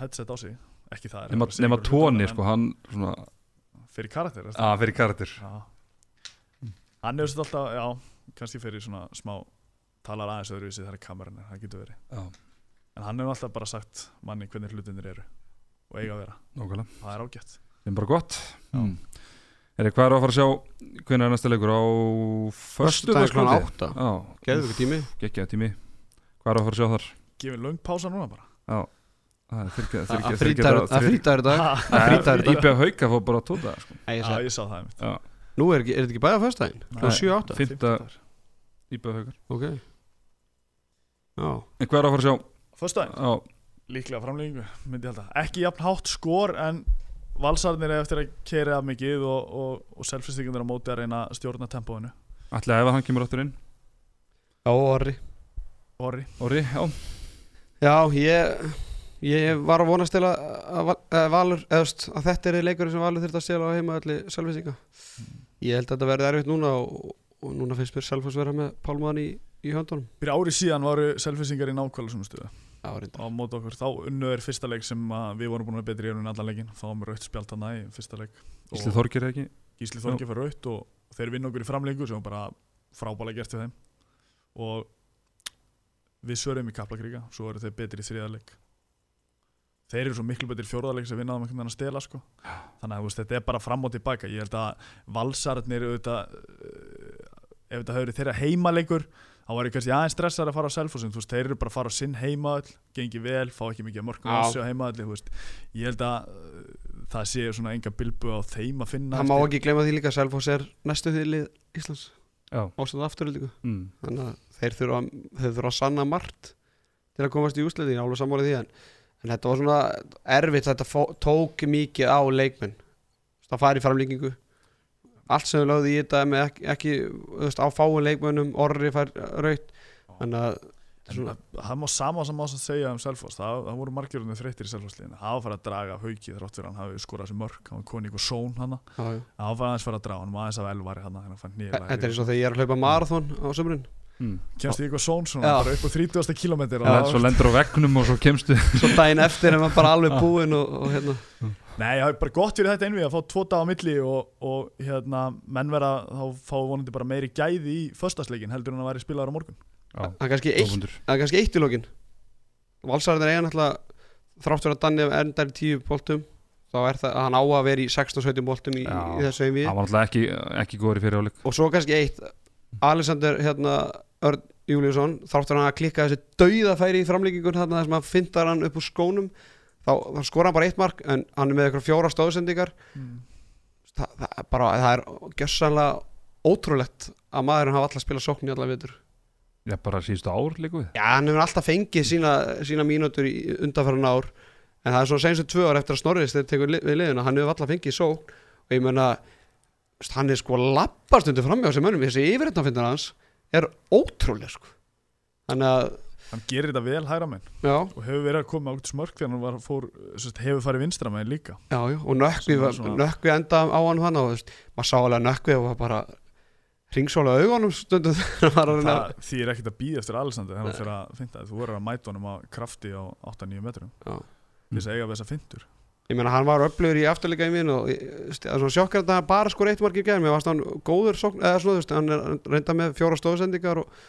headset á sig. Ekki það er að segja nema ykkur tóni sko, hann svona Fyrir karakter er að fyrir karakter. Já. Hann hefur sett alltaf, já, kannski fyrir svona smá talar aðeins öðruvísi þegar kameran er, það getur verið. Já, En hann hefur alltaf bara sagt manni hvernig hlutinir eru og eiga að vera, nákvæmlega. Það er ágætt. Það er bara gott. Já. mm. Er hvað er að fara að sjá? Hvernig er næsta leikur? Á daginn klukkan átta. Já, geðu ykkur tími geggjaði tími. Hvað er að fara að sjá þar? Gefið löng pása núna bara. Já, það er fyrir Það er það er í dag. Það er í dag. Íbjað hauka fór bara tóta sko. Já, ég sá það einmitt. Já, Nú er, ekki- er þetta ekki bæða föstudaginn? Nei. Klukkan 7-8 Fimmta- Íbjað haukar Ok. Já. En hvað er að fara að sjá? Já, líklega framlengingu myndi ég halda. Ekki jafn hátt skor en valsarnir er eftir að keira af mikið og, og, og selfistíkundir á móti að reyna að stjórna tempóinu. Ætla ef hann kemur áttur inn? Já, orri. Orri, Orri, já. Já, ég Ég var að vonast til að, að, að Valur veist, að þetta er leikur sem Valur þurft að stela á heima allir selvisinga Ég held að þetta verði erfitt núna og, og núna finnst mér Selfoss vera með Pálmaðan í, í höndunum. Fyrir ári síðan varu selfisingar í nákvæmlega svona reynda á móti okkur, þá unnu er fyrsta leik sem að við vorum búin að betri í einu allan leikin þá var með raut spjald hann í fyrsta leik. Ísli Þorgir er ekki? Gísli Þorgi fyrir raut og þeir vinna okkur í framlengu sem var bara frábælega gert við þeim. Og við svörum í Kaplakríka svo eru þeir betri í þriðarleik þeir eru svo miklu betri í fjórðarleik sem vinnaðum einhvern veginn að stela sko. þannig að þú veist, þetta er bara fram og tilbaka. Ég held að auðvitað, uh, ef þetta höfður þeirra heimaleikur þá var ég kannski aðeins stressar að fara á Selfossin þú veist, þeir eru bara að fara á sinn heimaöll gengi vel, fá ekki mikið mörgum á sig á veist, ég held að uh, það sé svona enga bilbu á þeim að finna Það má ekki gleyma því líka að Selfoss er næstu því lið Íslands. Já, ástæðu afturöldingu mm. þannig að þeir þurfa, þeir þurfa að sanna margt til að komast í úsliði, ég er alveg sammálið því en, en þetta var svona erfitt þetta fó, tók mikið á leikmenn. Það fari í framlíkingu allt sem við lögðu í þetta með ekki, ekki veist, á fáin leikmennum orri fær raut þannig að svona, það- má sama sem ás að segja um Selfoss. Það, það voru margjörðunni þreyttir í Selfossliðinu það var að fara að draga af hauki þrátt fyrir hann hafi skorað sér mörg, hann var koni ykkur són hann já, já. það var aðeins fara að draga hann var aðeins af elvari hann hann fann nýja þetta er eins og þegar ég er að hlaupa marathon á sömurinn Mm. kemst í ykkur són svona, Já. bara upp á 30. kilometr Já, Svo lendur á veggnum og svo kemstu svo daginn eftir er maður bara alveg búinn og, og hérna Nei, það er bara gott fyrir þetta einvið að fá tvo dag á milli og, og hérna, menn vera þá fá vonandi bara meiri gæði í föstasleikin heldur en að væri spilaður á morgun. Já, það er kannski eitt er kannski eitt í lokin. Valsarðin eiga náttúrulega þrátt fyrir að Danni endar í 10 boltum þá er það að hann á að vera í 16-17 boltum í, í þessu einví Það var náttúrulega ekki, ekki góður í fyrirháleik og svo kannski eitt Alexander hérna, Örn Júliusson þrátt fyrir að hann að klikka þessi dauðafæri í framlíkingun þarna þar sem hann fyndar hann upp úr skónum þá, þá skora hann bara eitt mark en hann er með eitthvað fjóra stóðsendingar það, það, er bara, það er gjössanlega ótrúlegt að maðurinn hafa alltaf spilað sókn í alla vitur Já, bara síðustu ár líku við. Já, hann hefur alltaf fengið sína, sína mínútur í undanfæran ár en það er svona senstu tvö ár eftir að Snorris þegar tekur við liðina, hann hefur alltaf fengið sókn. Og ég meina veist, hann er sko lappast undir framjá sem mönnum þessi yfirreitnafindar hans er ótrúlega sko. Þannig að hann gerir þetta vel hægra menn já, og hefur verið að koma ákveðt smörk þegar hann var, fór, sest, hefur farið vinstra menn líka. Já, já, og nökkvi enda á hann hann og maður sá alveg að nökkvi og var bara ringsóla augunum að reyna það þýr ekkert að býða eftir Alexander þegar hann fyrir að finna þú verður að mæta honum á krafti á 8-9 metrum. Þess að eiga við þessa fintur Ég meina hann var öflugur í afturleika í minn og það er sjokkar að hann bara skor eitt markið gæðum, ég varst hann góður sókn, eða svona, hann er reynda með fjóra stóðsendingar og,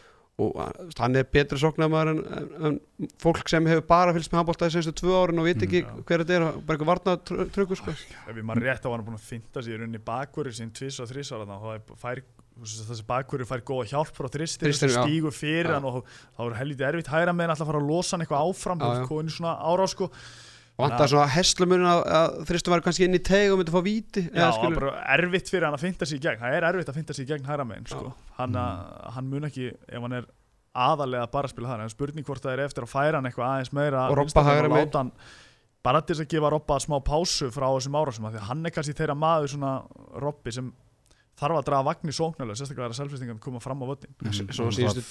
og hann er betri sóknarmæður en, en, en fólk sem hefur bara fylgst með handbóltaði senstu tvö árin og veit ekki Mm, já. hver þetta er, bara eitthvað varnað trökkur sko. ef við maður rétt á hann búin að finna sér unni bakverði sín tvis og þrís ára þá fær, þessi bakverði fær góða hjálp frá þristir stígu fyrir Já. hann og þá er helviti erfitt hægra með hann alltaf að fara að losa hann eitthvað áfram og inn í svona árá sko Vantar svona heslumun að, að þristum var kannski inn í teg og myndi fá víti Já, eða skilur- bara erfitt fyrir hann að finna sér í gegn það er erfitt að finna sér í gegn hægra megin sko. hann, Mm. hann mun ekki ef hann er aðalega bara að spila það en spurning hvort það er eftir að færa hann eitthvað aðeins meira Og Robba vinstra megin hægra og megin. láta hann bara til þess að gefa Robba smá pásu frá þessum árásum því að hann er kannski þeirra maður svona Robbi sem þarf að draga vagn í sóknulega sérstaklega þegar selfistingan koma fram á Mhm. Svona Og síðustu,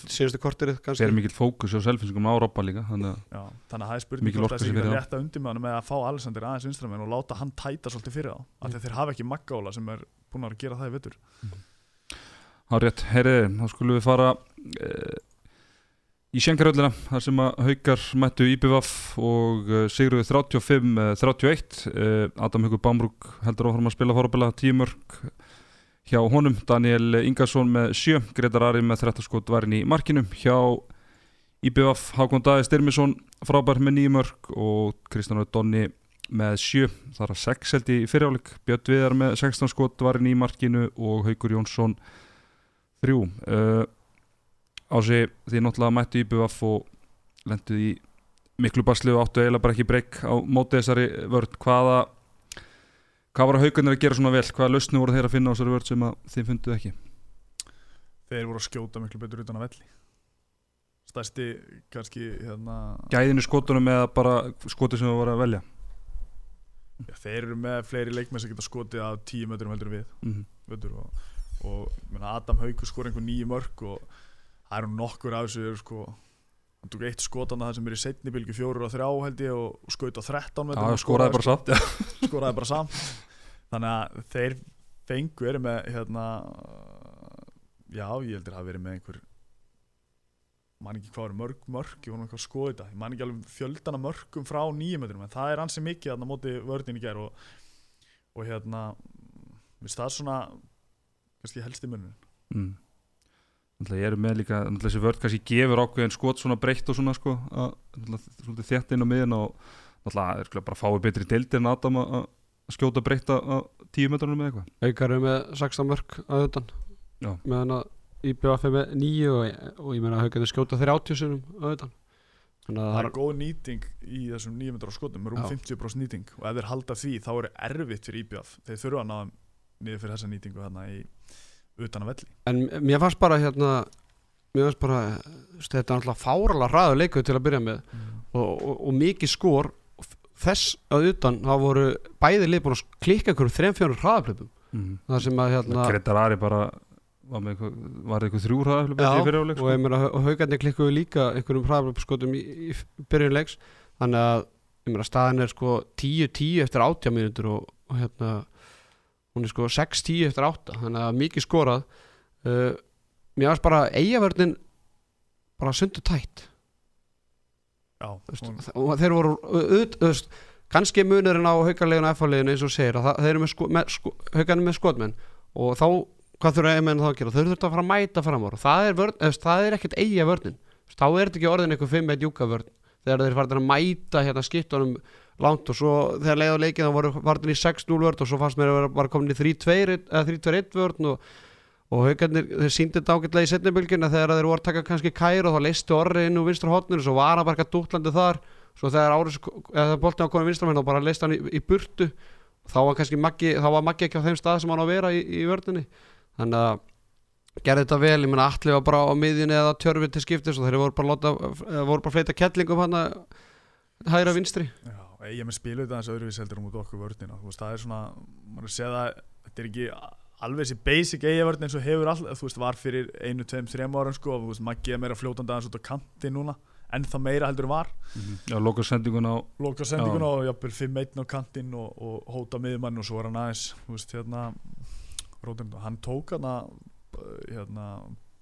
það kannski. Mikill fókus á selfinsingum á Robba líka þannig að Já, þannig að það er spurning Mikil hvort þessi sé ekki fyrir að undir með hann með að fá Alexander aðeins vinstramenn og láta hann tæta svolítið fyrir þá af því að þeir hafa ekki maggála sem er búin að gera það í vettur Há rétt, heyriði, þá skulum við fara uh, í Schenkeröllina þar sem að haukar mættu IBVF og uh, sigruðu 35-31 uh, Adam Haugur Bamrúk heldur áfram að spila fórabila tímörk hjá honum, Daniel Ingarsson með 7, Gretar Ari með 13 skot varin í markinu. Hjá IBVF, Hákon Dæði Styrmisson frábær með 9 mörk og Kristján Donni með 7, þar að 6 held í fyriráleik, Björn Viðar með 16 skot varin í markinu og Haugur Jónsson þrjú. Uh, Ási, því náttúrulega mættu í BVF og lenduð í miklu basli og áttu eiginlega bara ekki breyk á móti þessari vörð hvaða hvað var haugarnir að gera svona vel? Hvaða lausni voru þeir að finna á þessari vörð sem þið funduð ekki? Þeir voru að skjóta miklu betur utan að velli. Stærsti kannski hérna, gæðinu skotunum eða bara skoti sem það voru að velja? Já, þeir eru með fleiri leikmenn sem geta skotið að tíu metrum heldur við. Mm vetur, og, og ég meina, Adam Haugur skor einhver nýju mörg og það eru nokkur af þessu sko hann tók eitt skotan það sem er í setni bylgu fjóru og þrjá held ég og, skaut á 13 metrum Já, og skoraði bara satt já. skoraði bara samt þannig að þeir fengu eru með hérna já, ég heldur að verið með einhver man ekki hvað eru mörg mörg ég voru eitthvað að skoða þetta, ég man ekki alveg fjöldana mörgum frá nýjum metrum, en það er ansi mikið þarna á móti vördin í gær og, og hérna það svona kannski helst í munum mm. Þannig ég eru með líka þessi vörð kannski gefur ákveðin skot svona breytt og svona sko að, þétt inn á miðin og náttúrulega er bara fáið betri deildir en Adam að að skjóta breytt á tíu metrunum eða eitthvað. Haukar eru með 16 mörg að utan. Já. meðan að IBF er með 9 og, og ég meina Haukar er skjóta 30 sinum að utan. Þannig að það það er góð nýting í þessum 9 metrar skotum, rúm Já. 50% nýting. Og ef þeir halda því þá er erfitt fyrir IBF þeir þurfa að ná þeim niður fyrir þessa nýtingu hérna í utan að velli. En mér fannst bara hérna Mér fannst bara Þetta er alltaf fáralega hraðu leikur til að byrja með. Og, og, og mikið f- Þess að utan Það voru bæði lið búin að klikka einhverjum þrem fjórum hraðaplöpum mm. Það sem að hérna Gretar Ari bara var með eitthvað, var eitthvað þrjú í fyriráleik og sko. ég meina og haugarnir klikkuðu líka einhverjum hraðaplöpskotum í, í byrjun leiks. Þannig að ég meina staðan er sko 10-10 eftir 80 mínútur og, og hérna hún er sko 6-10 eftir 8 þannig að mikið skorað. Uh, mér varst bara eigavörnin bara sundu tætt. Já, hún, þeir voru auð, veist, kannski munurinn á haukarleginu F-leginu eins og segir að það, þeir eru með, sko, með sko, haukarnir með skotmenn. Og þá, hvað þurfa eiginmenn þá að gera? Þau þurfa að fara að mæta fram ára það er, er ekkert eiga vörnin Þú veist, þá er þetta ekki orðin eitthvað 5 1 júka vörn þegar þeir farin að mæta hérna skiptunum langt og svo þegar leiða leikið þá voru farin í 6-0 vörn og svo fannst mér að vera bara komin í 3-2 eða 3-2-1 vörn og og haugarnir, þeir síndi þetta ágætlega í setnibylgjuna þegar þeir voru að taka kannski kæri og þá leistu orri inn úr vinstra hotnir og svo var hann bara eitthvað dútlandi þar. Svo þegar áris, eða boltin á konum vinstramenn þá bara leist hann í, í burtu. Þá var kannski Maggi, þá var Maggi ekki á þeim stað sem hann á að vera í, í vördinni þannig að gerði þetta vel, ég menna allir var bara á miðjunni eða tjörfi til skiptis og þeir voru bara, bara fleita kettlingum hann að hægra vinstri. Já, ég með spilu þetta eins öðruvís heldur um út okkur vörnina. Þú veist, það er svona, maður sé það þetta er ekki alveg þessi basic eigavörn eins og hefur all, þú veist, var fyrir einu, tveim, þrem árum sko, og þú veist, Maggi er meira fljótandi aðeins út á kanti núna ennþá meira heldur en var. Já, loka sendingun á loka sendinguna og jafnvel 5-1 á kantinn og, og hóta miðjumann og svo var hann aðeins þú veist hérna Rótin, hann tók hann að hérna,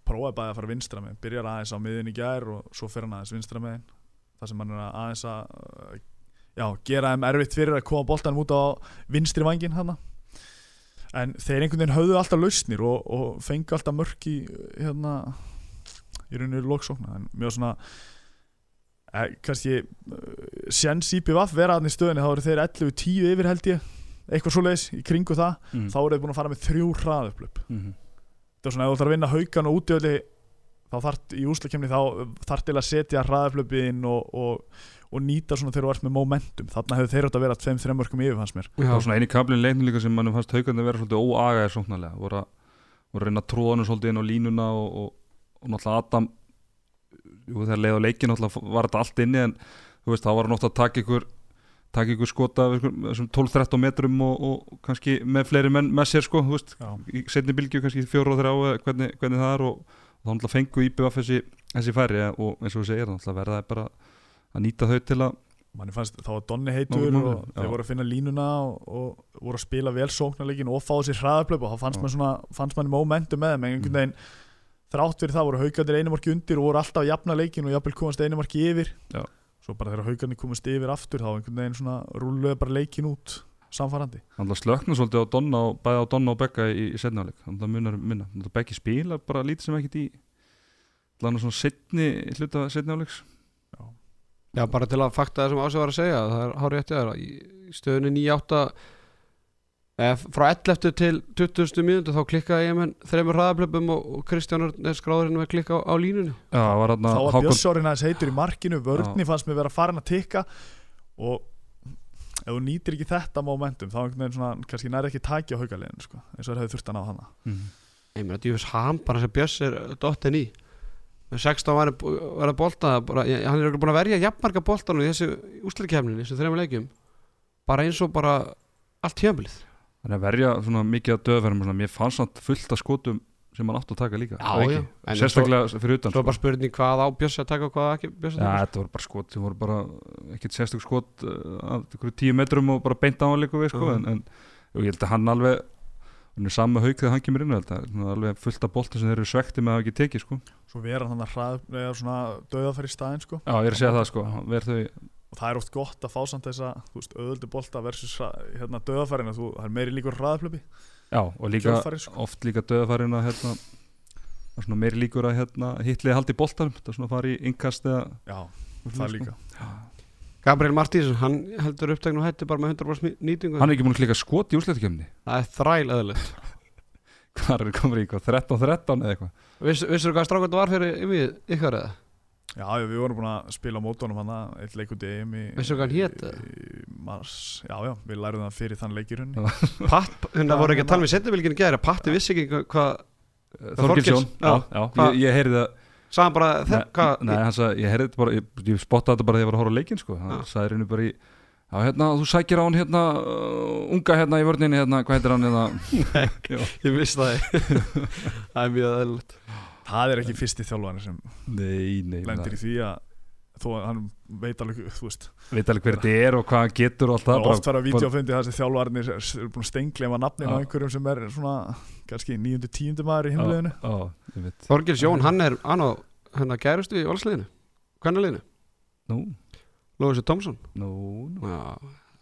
prófaði bæði að fara vinstra með byrjar aðeins á miðin í gær og svo fer hann aðeins vinstra með það sem hann er að aðeins að já, gera þeim erfitt fyrir að koma boltanum út á vinstri vangin hann en þeir einhvern veginn höfðu alltaf lausnir og, og fengi alltaf mörk í hérna í rauninu lóksókna en mjög svona eh, kannski uh, sjens IPVF vera hann í stöðinni þá eru þeir 11-10 yfir held ég. Eitthvað svoleiðis í kringu það. Mm. þá eru þeir búin að fara með þrjú hraðuplöp mm. það er svona ef þú þarf að vinna haugan og útjöðli þá þart í úslakefni þá þarf til að setja hraðuplöpin og, og, og nýta svona þegar þú ert með momentum. Þarna hefur þeir átt að vera 2-3 mörgum yfir fannst mér. Var svona eini kablin leikni líka sem mannum fannst haugandi að vera svolítið óagaðir sóknarlega. Voru að, voru að reyna að tróða hann svolítið inn á línuna og, og, og náttúrulega Adam jú, þegar leið á leikin náttúrulega var þetta allt inni en þú veist, þá var hann ofta að taka ykkur taka ykkur skota af ykkur, þessum 12-13 metrum og, og kannski með fleiri menn með sér sko, þá náttúrulega fengu IBF þessi, þessi færi og eins og þú segir, náttúrulega verða bara að nýta þau til að manni fannst þá var Donni heitur Nú, og þeir voru að finna línuna og, og voru að spila vel sóknarleikin og fá sér hraðaplöp og þá fannst mann svona fannst manni momentum með þeim en einhvern Mm. veginn þrátt fyrir það voru haugarnir einu undir og voru alltaf að jafna leikin og jafnvel komast einu marki yfir Já. svo bara þegar haugarnir komast yfir aftur þá einhvern veginn svona rúluðu bara leikin út samfarrandi náttúrulega slöknu svolítið á Donna og bæði á Donna og Becka í, í setnáleik þannig að munar minna, náttúrulega Becki spila bara lítið sem ekkit í þannig svona setni hluta setnáleiks Já, bara til að fakta það sem Ási var að segja það er hárið eftir það í stöðunni 9-8 eh, frá 11 til 20. mínútu þá klikkaði ég menn þreymur hraðaplöpum og, og Kristján er skráðurinn með klikka á, á línunni. Já, var þá var Björnsárinn aðeins heitur í markinu vörni fannst mér vera farin að tikka og ef þú nýtir ekki þetta momentum þá svona kannski næri ekki taki á haugarleginu sko, eins og þeir hefði þurft að ná hana mm. Ég meina, djúfis ham bara sem Björns er dottin í. Með 16 var að bolta bara, ég, hann er búin að verja jafnmarga boltanum í þessu úsleikefninu, þessu þreymur leikjum. Bara eins og bara allt tjömbilið Þannig að verja svona mikið að döðverðum svona, mér fannst hann fullt af skotum sem hann átti að taka líka Já, já. En sérstaklega fyrir utan Svo sko. er bara spurning hvað á Björns að taka og hvað ekki Björns að Já, taka þetta voru bara skot sem voru bara ekkert sérstök skot uh, tíu metrum og bara beint á hann líka við sko, Mhm. en, en og ég held að hann alveg hann er samme hauk þegar hann kemur inn að alveg fullt af bolta sem þeir eru svekti með að hafa ekki tekið sko. svo vera hann að hrað eða svona döðafæri staðin sko Já, ég er að segja það sko, þau og það er oft gott að fá samt þessa þú veist, öðuldi bolta versus hérna, döðafærin þú, það er meiri líkur hraðaflöpi Já, og líka sko. oft líka döðafærin að hérna, það er svona meiri líkur að hérna, hitlið haldi boltanum, þetta er svona að fara í innkast eða já, það líka. Gabriel Martínsson, hann heldur upptegn og hætti bara með 100% nýtingu. Hann er ekki múin að klika skot í úrslættikjöfni Það er þræl eðlilegt. Hvað er komið í eitthvað, 13-13 eða eitthvað? Viss, Vissur hvað strákvæmt var fyrir yfir ykkar eða? Já, já, við vorum búin að spila mótónum hann eitt leikundi EM í, eða? í mars, já, já, við lærum það fyrir þann leik í rauninni Já. Patt, hérna Já, voru ekki hérna- að tala með setjabilginu gera Patti vissi ekki hvað- Þorgilsson, Þorgils, já, já. Hvað- ég, ég heyrði það sagði hann bara Nei, þe- hvað nei, hann sagði, ég heyrði þetta bara, ég, ég spottaði þetta bara þegar ég var að horfa á leikinn sko, hann sagði henni bara í Já, hérna, þú sækir á hann hérna, uh, unga hérna í vörninni, hérna, hvað heitir hann hérna? ég vissi það það er mjög eðlilegt það er ekki fyrsti þjálfari sem Nei, nei, lendir í því að þó að hann veit alveg, veit alveg hver þetta er og hvað hann getur og allt það er oft farið að videofundi þar sem þjálfarnir er er búin að stengleima nafnin á einhverjum sem er svona kannski níundu tíundu maður í himliðinu. Já, já, ég veit Þorgils Jón, hann er hann á hérna gærustu í valsliðinu. Hvernig liðinu? Nú, Lóðis Tomsson nú, nú, Já,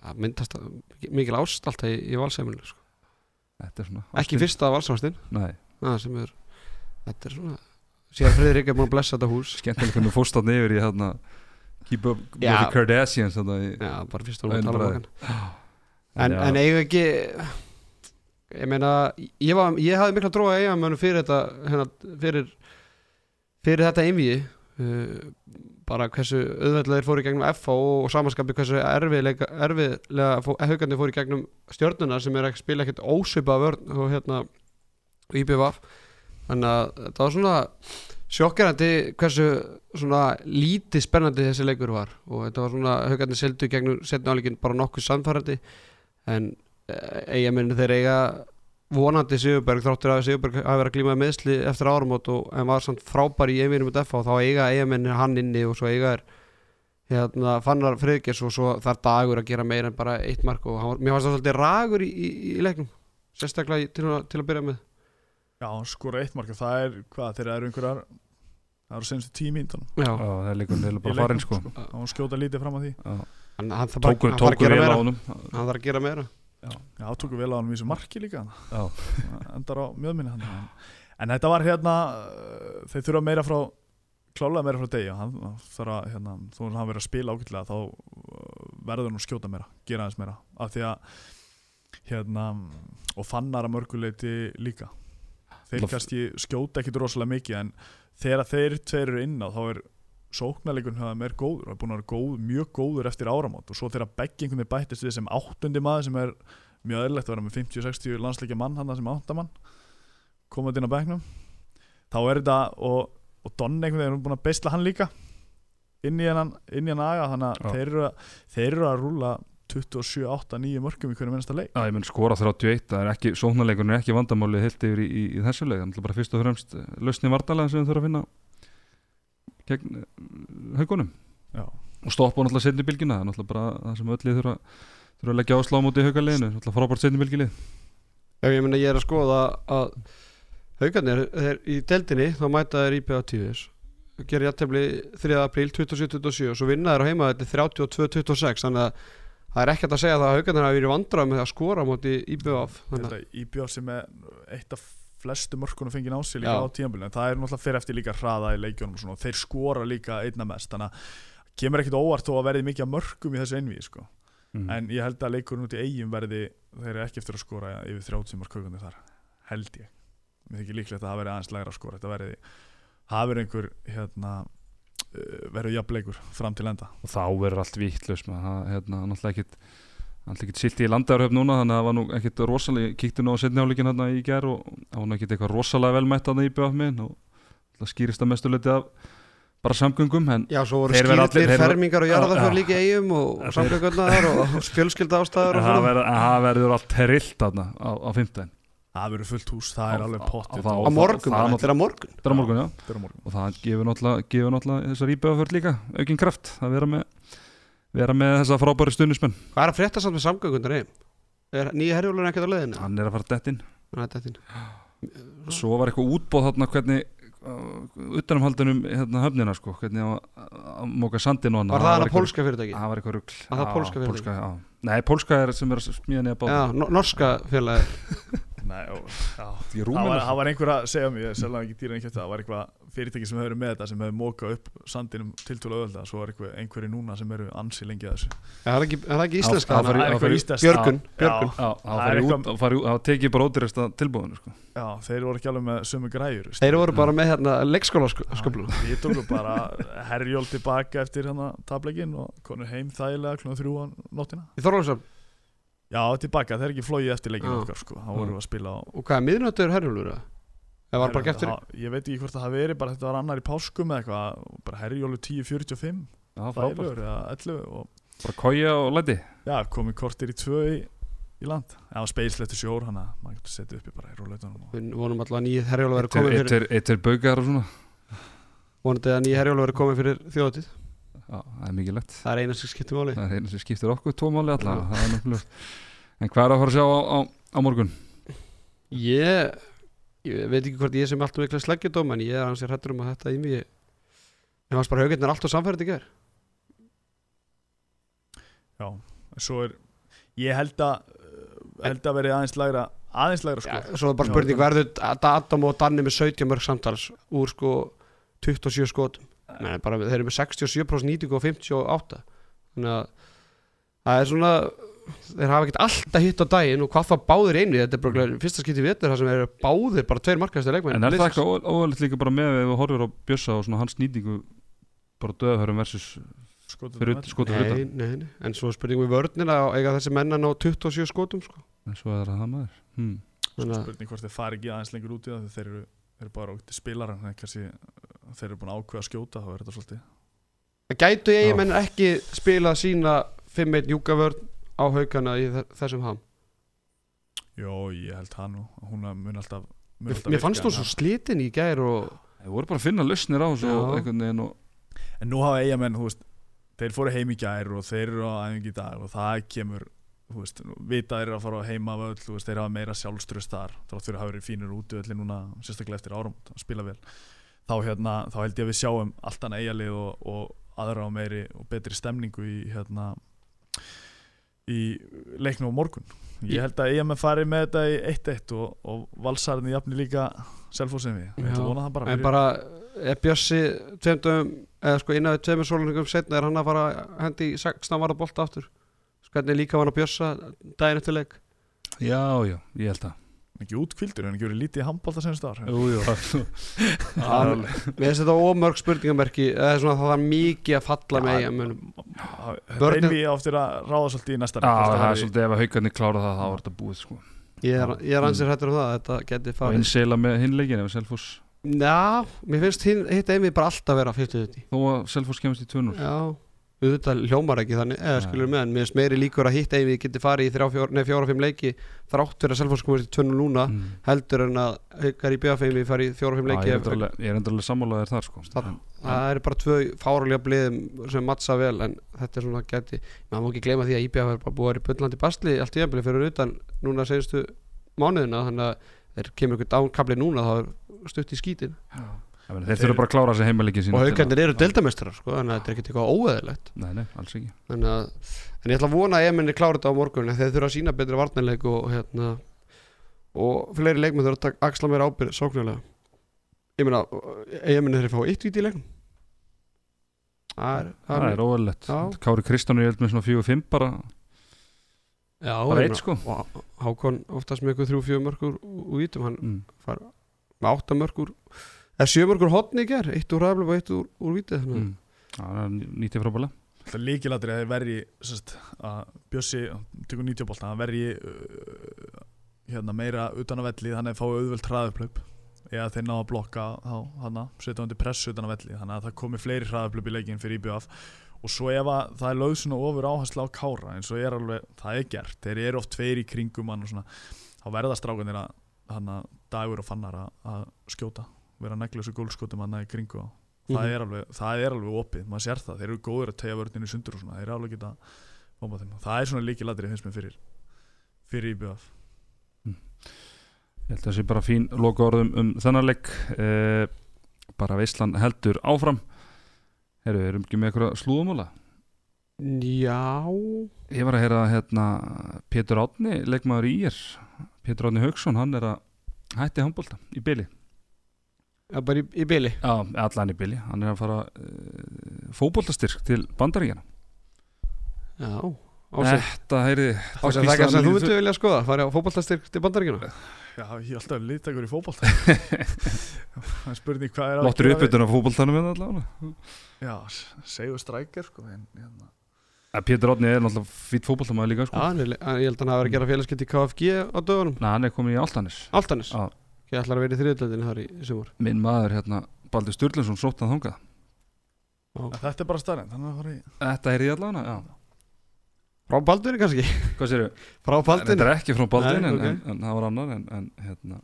það myndast að- mikil ást alltaf í, í valsheimilinu sko. þetta er svona ekki fyrsta valsástin Nei, það sem er þetta er svona síðan Friðrik er búin að blessa þetta hús. Skemmtilega hvernig fórst þarna yfir í hérna Keep up with the Kardashians þarna í já, bara fyrst að tala um okkur en, eiga ekki ég meina ég, var, ég hafði mikla trúa eiga mönnum fyrir þetta hérna, fyrir, fyrir þetta einvíi uh, bara hversu auðveldlega fóru í gegnum FH og samanskapi hversu erfiðlega, erfiðlega haugandi fóru í gegnum stjörnuna sem er ekki spila ekkert ósvipa vörn og hérna IBVF þannig að það var svona sjokkerandi hversu svona lítið spennandi þessi leikur var. Og þetta var svona haugandi seldu gegnum setna áleikin bara nokkuð samfærandi en eigamenni þeir eiga vonandi Sigurberg þráttur að Sigurberg hafi verið að glíma með meðsli eftir áramót og en var samt frábær í einvinni með FH þá eiga eigamenni hann inni og svo eiga er hérna, Fannar Friðgers og svo þar dagur að gera meira en bara eitt mark og var- mér fannst það svolítið ragur í, í, í leiknum sérstaklega til, til að byrja með Já, skora eitt marka, það er hvað, þeir eru einhverjar það eru senstu tími índan Já, Já, það er leikur neila bara farin sko. Það var skjóta lítið fram að því. Já. hann, hann þarf bara Tóku, hann þarf að gera meira. honum. Hann þarf að gera meira. Já, tóku vel á hann í þessu marki líka. Já. endar á mjöðminni hann. En, þetta var hérna uh, þeir þurfa meira frá klálega meira frá degi hann þarf að hérna, þó að hann verið að spila ágætlega þá uh, verður hann að skjóta meira gera aðeins meira. Af því að hérna og fannar að mörguleiti líka þeir kannski skjóta ekkit rosalega mikið en þegar þeir tveir eru inn á þá er sóknarleikun þeim er góður og er búin að vera góð, mjög góður eftir áramót. Og svo þegar beggi einhvern veginn bættist við sem áttundi maður sem er mjög eðlilegt að vera með 50-60 landsleikja mann hann sem áttamann komað inn á bekknum þá er þetta og, og Don einhvern veginn er búin að beisla hann líka inn í hennan, inn í hennan aga þannig að, þeir eru að rúla 27, 8, 9 mörgum í hverju minnsta leik. Já, ég menn skora 31, það er ekki, sóknarleikurinn er ekki vandamálið heilt yfir í, í, í þessu leik, þannig bara fyrst og fremst lausni vartalega sem við þurfum að finna gegn uh, haugunum. Já. og stoppa náttúrulega setni bylgina, það er náttúrulega bara það sem öll lið þurfa, þurfa að leggja áslá á móti haugaliðinu, náttúrulega frábært setni bylgilið Já, ég meina ég er að skoða að haugarnir, þeir í deildinni þá mæta þeir IPA tíðis. Gerir jættefli 3. apríl 27-27 og svo vinna þeir á heima þetta 32-26 þannig að það er ekkert að segja það að haugarnir hafi verið vandrað með að skora að Þetta íbjóð sem er eitt af flestu mörkunum fengið á sig líka Já. á tímabilinu en það er náttúrulega fyrir eftir líka hraða í leikjónum og, þeir skora líka einna mest þannig að kemur ekkit óvart þó að verði mikið af mörkum í þessu einvíð sko. mm. en ég held að leikurinn út í eigin verði þeir eru ekki eftir að skora yfir 30 mark haugundir þar held ég mér þykir líklegt að það verði aðeins lægra að skora þetta verði, það verði einhver hérna, verður jafnleikur fram til enda. Og þá verður allt vitlaus með það, hérna, náttúrulega ekkit náttúrulega ekkit silti í landarhöf núna þannig að það var nú ekkit rosalega, kíkti nú á setni áleikin hérna í gær og það var nú ekkit eitthvað rosalega velmætt hérna í BF minn og það skýrist að mestu leiti af bara samgöngum en Já, svo voru skýrtir fermingar og jarðaför Já. líka eigum og, samgöngarnar og, fjölskylda ástæður það verður, það verður allt terrilt þarna á, á fimmtudaginn það verður fullt hús, það er alveg pottið á- morgun, það þetta er á morgun. Þetta er á morgun, já. Þetta er á morgun. Og það gefur náttúrulega, þessar íbjöðaförð líka aukinn kraft að vera með vera með þessa frábæri stundismenn Hvað er að frétta samt með samgöngunar heim? Er nýja herjólur ekkert á leiðinu? hann er að fara dett inn Nei, þetta er þín. svo var eitthvað útbóð þarna hvernig uh, utanumhaldunum hérna höfnina sko, hvernig að, að móka sandin og hann Var það hana pólska fyrirtæki? það var eitthvað rugl. Var það pólska fyrirtæki? nei, pólska er sem er að smíða nýja báð norska félagi Nei, ó, það, var, það var einhver að segja mér, selga ekki dýra ekki það var eitthvað fyrirtæki sem hefur verið með þetta sem hefur mókað upp sandinum tiltúlega öðvölda svo er eitthvað einhverju núna sem eru ansi lengi að þessu. Það er ekki, er það ekki íslenska? það er eitthvað ístest Björgun, Já, Björgun. Já, það tekið bara ódýrasta tilbúðinu sko. Já, þeir voru ekki alveg með sömu græjur Þeir voru bara með hérna leikskóla sköplu Ég tóku bara herjól tilbaka eftir hérna tablegin og konur heim þægilega klúna þrjú á nóttina Í Þorlóksam Já, tilbaka, þeir eru ekki flóið eftir leikin Já. okkar sko, þá vorum við að spila á Og hvað er miðnöttur herjólur? eða? Það var bara Ha- Ég veit ekki hvort það hafi verið, bara þetta var annar í páskum eða eitthvað, bara herjólu 10.45 Já, frábært, þægilegur eða 11 og bara kója og læti já, komið kortir í tvö í, í land það var speilslettu sjór, hann að maður getur setið uppi bara í róleitunum og... Við vonum alltaf að nýja herjólur verið komið fyrir Eitt er baugar og svona Vonandi að nýja herjólur verið komið fyrir þjóðatíð Já, það er mikið lett Það er eina sem skiptir máli. Það er einu sem skiptir okkur tvo máli allavega það er nokkuð En hvað er að fara að sjá á, á, á morgun? Ég, ég veit ekki hvort ég sem alltaf mikla sleggjadóm en ég er hans ég hrættur um að þetta í mig Ég fannst bara haugirnir alltaf samfærið í ger já, en svo er ég held að uh, held að verið aðeins lægra aðeins lægra sko Svo er bara Já, spurning það- verður Adam og Danni með 17 mörg samtals úr sko 27 skotum Nei, bara, þeir eru með 67% nýtingu og 58 þannig að það er svona þeir hafa ekkert alltaf hitt á daginn og hvað það báðir einu. Þetta er bara fyrsta skipti vetur það sem eru báðir bara tveir markaðstu leikmenn En er það eitthvað óvægt líka bara með ef við horfum á Bjössa og svona hans nýtingu bara döðhörum versus við nei, nei, en svo er spurning við vörnina eiga þessi menna ná 27 skotum sko. En svo er það maður. Hmm. þannig að spurning hvort þeir fari ekki aðeins lengur út í það þeir eru, þeir eru bara út í spilar en kannski þeir eru búin að ákveða að skjóta þá er þetta svolítið. Það gætu eigin menn ekki spila sína 5-1 júkavörn á haugana í þe- þessum ham? Jó, ég held það nú. Hún mun alltaf mun Mér, alltaf mér fannst þú en svo slitin í gær og Þeir voru bara að finna lausnir á þessu og og En nú hafa eigamenn, Þeir fóru heim í gær og þeir eru á æfingi í dag og það kemur, þú veist vita þeir eru að fara á heima veist, þeir hafa meira sjálfströst þar, þrátt fyrir að hafa verið fínur út öllu núna, sérstaklega eftir árum að spila vel, þá hérna þá held ég að við sjáum allt annað eigalið og, og aðra á meiri og betri stemningu í hérna í leiknum á morgun. Ég held að eigamenn fari með þetta í 1-1 og, og valsarðin jafni líka selfóðsum við, ég ætla að vona það bara en bara er Bjössi tveimdum, eða sko innan við tveimur sóluningum setna er hann að fara að hendi í 16 varða bolta aftur? Sko hvernig líka var hann að Bjössa daginn eftir leik? Já, já, ég held að ekki útkvildur, en ekki verið lítið í handbólta senst ár. Jú, jú. Hann- Mér finnst þetta ómörg spurningamerki eða svona það var mikið að falla með Börnin við áttir að ráða svolítið í næsta það er svolítið ef að haugarnir klára það þá var þetta búið sko. Ég er, ég er ansið hættur um það að þetta geti og farið. einsela með hinleikin ef Selfoss Já, mér finnst hinn- hitt einvið bara alltaf vera 50-50 þó að Selfoss kemst í 2-0 Já, auðvitað hljómar ekki þannig eða skilur með, en mér finnst meiri líkur að hitt einvið geti farið í 4-5 leiki þrátt fyrir að Selfoss komast í 2 núna Mm. heldur en að haukar í BFM farið í 4-5 Já, leiki ég er ef- alveg- ég er endur alveg sammálaðir þar sko. Það, En- það er bara tvö fáralega bliðum sem mattsa vel en þetta er svona geti maður má ekki gleyma því að IBF er bara búið í bullandi basli allt í ennbili fyrir utan núna senstu mánuðina þannig að þeir Þeir þurfa bara að klára þessi heimaleiki sína og haugarnir eru deildamestrar sko, þannig að þetta er ekkert eitthvað óeðilegt Nei, nei, alls ekki. Þannig að, en ég ætla að vona að Eminni klára þetta á morgun en þeir þurfa að sína betri varnarleik og hérna og fleiri leikmenn þurfa að taka axla meira ábyrð sóknarlega ég meina, Eminni þeir fá eitt vít í leiknum. Það er, er óverlegt Já. Kári Kristján er held með svona 4-5 bara. Já, bara eitt sko. og Hákon oftast með eitthvað þrjú fjögur mörgur úr vítum, hann mm. far með átta mörgur eða sjö mörgur hotni í ger, eitt úr ræflum og eitt úr, úr vítið þannig Mm. Það er nýttið frábæla. Það er líkilatri að verji sest, að Bjössi, tekur 90 bolta hann verji uh, hérna, meira utan að velli þannig að fái auðvöld hraðuplöp eða þeir ná að blokka setja undir pressu utan að velli þannig að það komi fleiri hraðuplöp í leikin fyrir IBF og svo ef að það er lögð svona ofur áhersla á kára eins og er alveg, það er gert þeir eru oft tveir í kringum hann og svona þá verða strákanir að hann að dagur og fannar að, að skjóta vera að negla þessu gólskotum hann í kringu á það, Mhm. er alveg, það er alveg opið, maður sér það. Þeir eru góður að tegja vörninu sundur og svona þeir eru alveg geta bomba þeim, það er svona líki ladrið finnst mér fyrir fyrir IBF Ég held að það sé bara fín loka orðum um þennan leik. Eh, bara Veislan heldur áfram. Herru, erum ekki með eitthvað slúðumóla? já, Ég var að heyra að hérna, Pétur Átni, leikmaður í ír Pétur Átni Haugsson, hann er að hætti handbólta í byli já bara í, í byli Já, allan í byli, hann er að fara uh, fótboltastyrk til bandaríkjana já, ásett Þetta heyri Ásett það ekki sem þú myndir vilja skoða, farið á fótballtastyrk til bandaríkjuna Já, ég er alltaf litakur í fótbolta. Það er spurning hvað er að Lottur uppbytun af fótboltanum við allavega? Já, segjum strækjar sko en, hérna. En Pétur Átni er náttúrulega fýtt fótboltamæður líka Já, sko. hann er, hann- ég held að hann hafi verið að gera félagskipt í KFG á dögunum, Nei, hann er komin í Altanis Altanis Já. Ég ætlar að vera í þriðutöldinni þar í sumar. Minn maður hérna, Baldur Sturlunsson sótt að þangað. En Þetta er bara starrend, þannig að fara í Þetta heyrði ég allavega, já. Frá Baldurinn kannski, Hvað séru? frá Þetta Baldurinn. er ekki frá Baldin Nei, en, ok. en, en það var annar en, en hérna.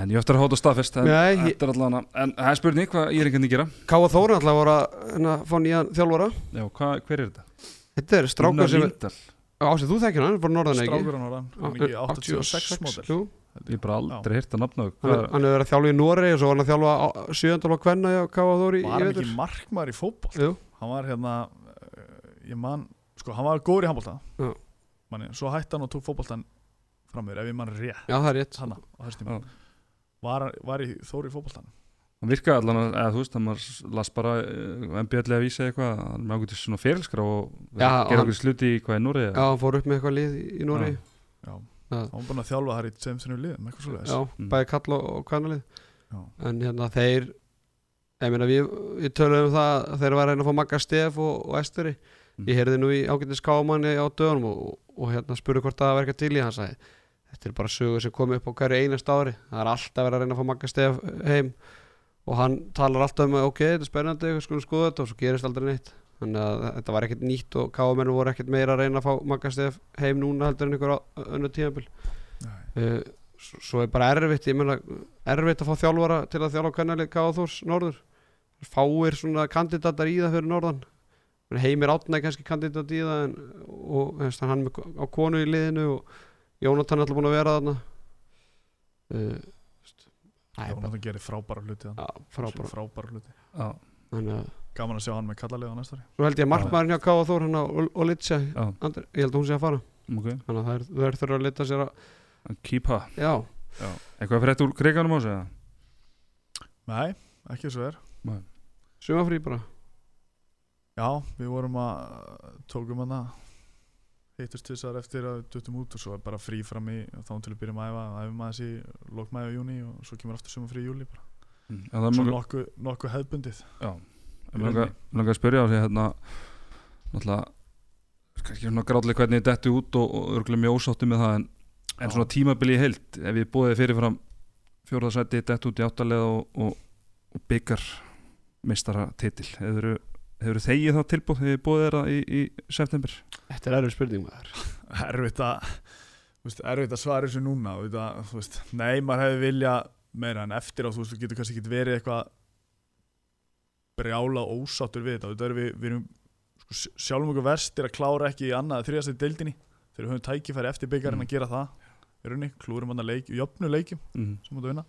En ég eftir að hóta staðfest Þetta er allavega En það er spurning hvað ég er einhvern að gera. Káa Þóra alltaf voru að hérna, fá nýjan þjálfara. Já, hvað, hver er þetta? Þetta er strákur Gunnar sem Ásið, þú þekkir hann, hann bara norðan ekki? Strákur var er ekki 86 módel jú. Ég er bara aldrei hýrt að nafna Hann Hvað hann hefur verið að þjálfa í Noregi og svo var hann að þjálfa sjöndal og kvenna hjá Káa Þóri Var hann ekki markmaður í Jú, Hann var hérna uh, Ég man, sko, hann var góður í handbólta Já. Manni, Svo hætti hann og tók fótboltan fram mér Ef ég mann rétt. Já það er rétt. Á Var, var í Þóri í fótboltan Hann virkaði allan að, eða þú veist, að maður las bara MBL að vísa eitthvað, hann með ákveðið svona ferilskra og hann- okkur sluti í hvað er Núri Já, hann fór upp með eitthvað lið í, í Noregi. Já, Já. hann var búinn að þjálfa þar í tveim sinnum liðum Eitthvað svo Já, Mm. bæði kall og, Já. En hérna þeir Ég meina við, við töluðum um það að þeir var að reyna að fá Magga Stef og, og Esteri. Mm. Ég heyrði nú í ágættis kámanni á dögunum og, og hérna spurði hvort það verka til í hann sagði Þetta er bara sögur sem komið upp á hverju einast ári. Það er alltaf verið að reyna að fá Magga Stef heim og hann talar alltaf um að ok, þetta er spennandi, skulum skoða þetta og svo gerist aldrei neitt. Þannig að þetta var ekkert nýtt og káamennu voru ekkert meira að reyna að fá Magastef heim núna heldur en einhver önnu tímabil. Nei. uh, svo, svo er bara erfitt ég meina erfitt að fá þjálfara til að þjálfa kannalið Káþórs norður. Fáir svona kandidatar í það fyrir norðan. Heimir Átna er kannski kandidat í það en, og veist, hann á konu í liðinu og Jónatan er alltaf búin að vera þarna. Uh, það er bara Jónatan gerir frábæra hluti frábæra. Frábæra hluti. Já, þannig að gaman að sjá hann með kallarlega á næsta ári. Svo held ég að markmaðurinn hjá Káa Þór hann á Olitsa, já, ég held að hún sé að fara. Ok. Þannig að það er, er þurfa að lita sér að Keepa. Já, Eitthvað fyrir úr kriganum á sig eða? nei, ekki svo er. Sumafrí bara. Já, við vorum að tókum hann að hittust tvisar eftir að við duttum út og svo er bara frí fram í þá til að byrjum að æfa, æfum aðeins í lokmæði og júni og svo kemur aftur sumar frí í júli bara. Mm. Er svo mjög nokkuð nokku hefðbundið. Já, ég langar að spyrja á því hérna náttúrulega kannski svona gráðlega hvernig þetta detti út og, og örgulega mjög ósáttu með það en, en svona tímabili í heild ef ég búið fyrirfram fjórðarsæti detti út í áttalega og, og, og byggar mistara titil. Hefur, hefur þegið það tilbúð þegar ég búið þeirra í, í september? Þetta er erfið spurning maður. Erfitt að þú að svara þessu núna þú veist, nei, maður hefði vilja meira en eftir á, þú veist, þú getur kannski ekki verið eitthvað brjála ósáttur við þetta, er við, við erum sko, sj- sjálfum okkur verstir að klára ekki í annað í deildinni, þegar við höfum tækifæri eftir byggjarinn Mm. að gera það í rauninni, klúrum hann að leik, jöfnu leikjum mm. sem mútu vinna,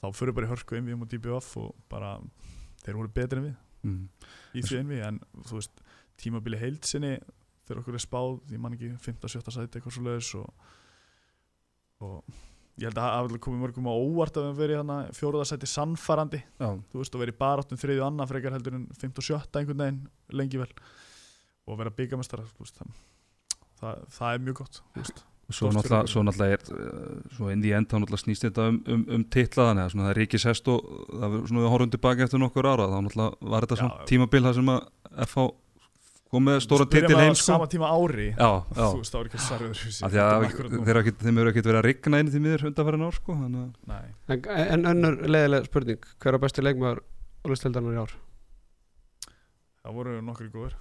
þá fyrir bara í hörku einvið mútu DBF og bara þeir voru betri en við Mm. í því einvið, en þú veist tímabili heildsinni þegar okkur er spáð, ég man ekki 15-17 sæti eitthvað svo leiðis og, og ég held að það komið mörgum á óvart að við verið hérna fjóruðarsæti sannfarandi Já, þú veist, og verið baráttum þriðju annað frekar heldur en 5 og 7 einhvern veginn lengi vel og vera byggamestara þú veist, það, það, það er mjög gott þú veist. Svo náttúrulega, svo náttúrulega er uh, svo inn í end þá náttúrulega snýst þetta um, um, um titla þannig að svona það er ríkis hest og það var svona við horfum tilbaka eftir nokkur ára þá náttúrulega var þetta svona tímabil það sem að FH kom með stóra titil heim á sko. sama tíma ári. Já, já. þú veist, það var ekki sarður að þeir, ekki, þeim eru ekkert verið að rigna inn í því miður undanfærin ár sko að Nei, En, en önnur leiðilega spurning. Hver er besti leikmaður Ólistildarnar í ár? það voru nokkri góður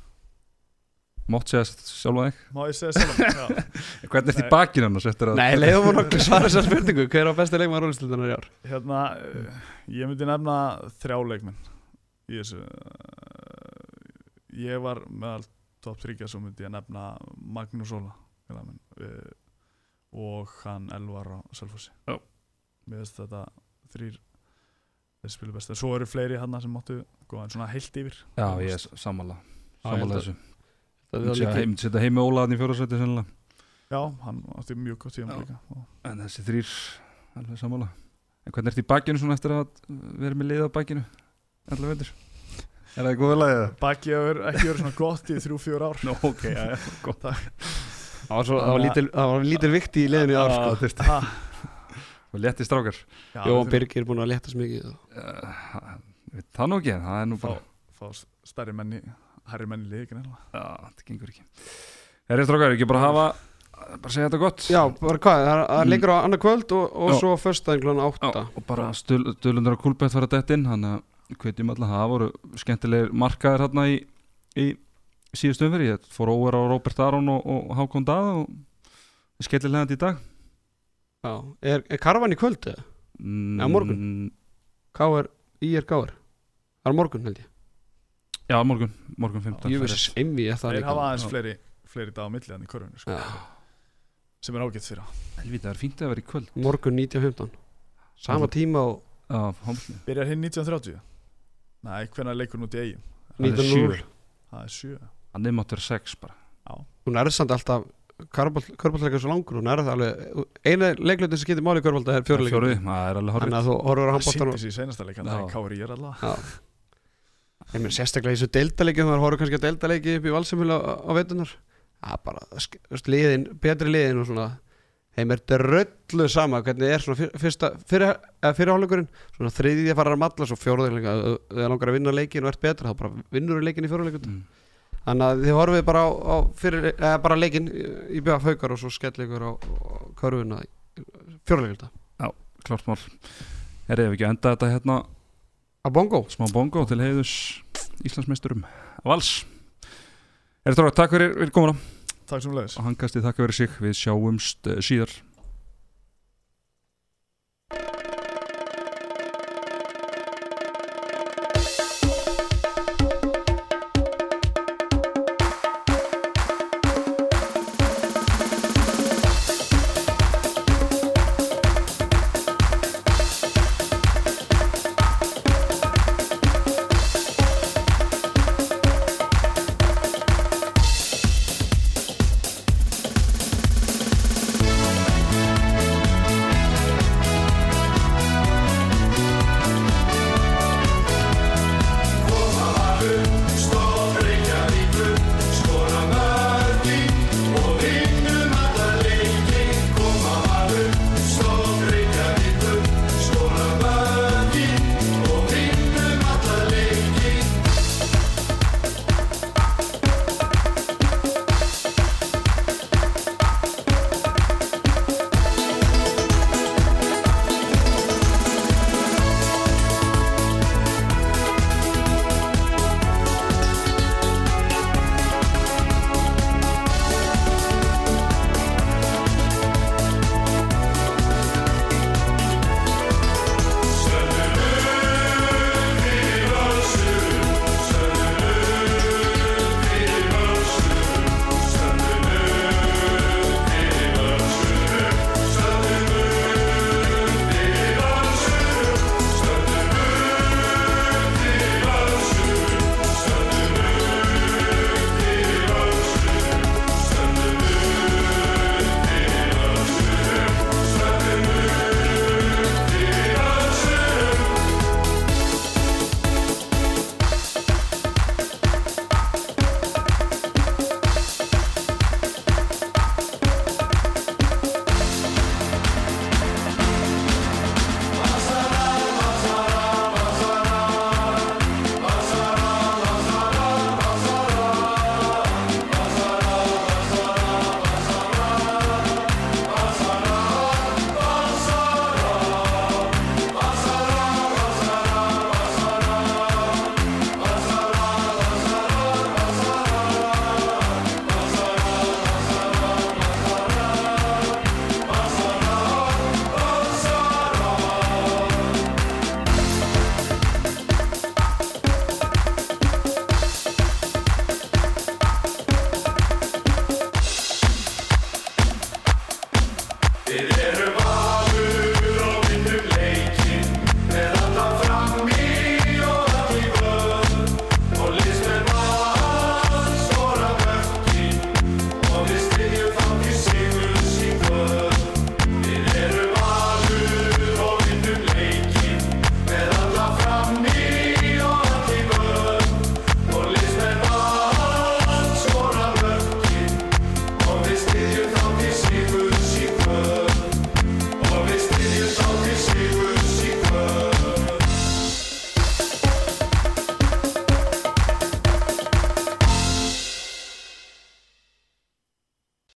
mátt segja sjálfa þig? Má ég segja sjálf Já, Hvernig er þetta Nei. í bakinn eftir að Nei, leiðum við nokkuð svara þessar spurningu. Hver er besti leikmaður Ólistildarnar í ár? hérna eh, ég myndi nefna þrjá leikmenn í þessu. Eh, ég var meðal top 3 svo myndi ég nefna Magnús Óla eh, og hann Elvar á Selfossi. Já. mér finnst þetta þrýr þessi spilu best svo eru fleiri hann sem máttu góða en svona heilt yfir. Já, ég er Sammála. Að- þessu Það Myndi er setja líka- heim, setja heim með Ólaðin í fjóðarsæti sennilega. Já, hann átti mjög gott tíðan Já. líka En þessi þrýr, alveg sammála. En hvernig ert í bakinu svona eftir að vera með lið á bakinu? Allaveg veitur Er það góða lagið það? að vera ekki verið svona gott í þrjú, fjör ár. Nó, ok, já, já, gott. Það var, svo, það var, lítil, það var lítil vikt í liðinu í ár sko. þurfti ah, Og létti strákar. Já, Jó, við Birgir er búin að léttast mikið uh, veit Það nú ekki, en það er nú bara að fá, fá stærri menni herri menni líka nefnilega Já, þetta gengur ekki Er það strákar, ekki bara hafa Bara segja þetta gott Já, bara hvað, það er- það Mm. liggur á annað kvöld og, og Já. svo föstudaginn kl. Já, 8 og bara stöl, stölundur á kúlbett fara dett inn Þannig að hvetjum alltaf Það voru skemmtilegir markaðir hérna í, í síðustu umfyrir Ég fór óver á Robert Aron og, og Hákon Dada og skellilega þetta í dag Já, er, er karvan í kvöld eða? mm, Á morgun? Káir, í er káir Það er morgun held ég Já, morgun, morgun 15 Ég veist einvi ég það þeir líka hafa aðeins Já. fleiri, fleiri dag á milli hann í körfunni sko, Já, sem er ágætt fyrir hann. Helvita, það er fínt að vera í kvöld. Morgun 19.15 Sama tíma og Já, byrjar hinn 1930 nei, hvernig leikur nút í eigin Það er 19.0 sjö. það er er máttur 6 bara. Hún er samt alltaf Körbáltleika svo langur Hún er það alveg Einu leiklutin sem getur máli í körbálta er það er alveg Þannig að þú horfur á það handbóltan sýndi sér í seinasta leik hann Já. það er kári ég er alltaf Já Ég meina sérstaklega í þessu deildaleiki þú horfur kannski að deildaleiki upp í valsamhjölu á, á veitunar Það er bara, liðin, betri liðin og svona Þeim er dröllu sama hvernig er svona fyr- fyrsta, fyrir, eða fyrirháleikurinn Svona þriðið að fara að matla svo fjóruðleika Þegar langar að vinna leikin og ert betra þá bara vinnur þú leikin í fjóruðleikun mm. Þannig að þið horfið bara á, á fyrir, eða bara leikin í, BF haukar og svo skell ykkur á, á körfuna fjóruðleikunda Klart mál. Er ef ekki að enda þetta hérna. Að bongo? Smá bongo til heiðus Íslandsmeisturum Vals. Erður Dráð, takk fyrir, við erum komin á Takk sem leðis Og hangast í takk fyrir sig, við sjáumst uh, síðar.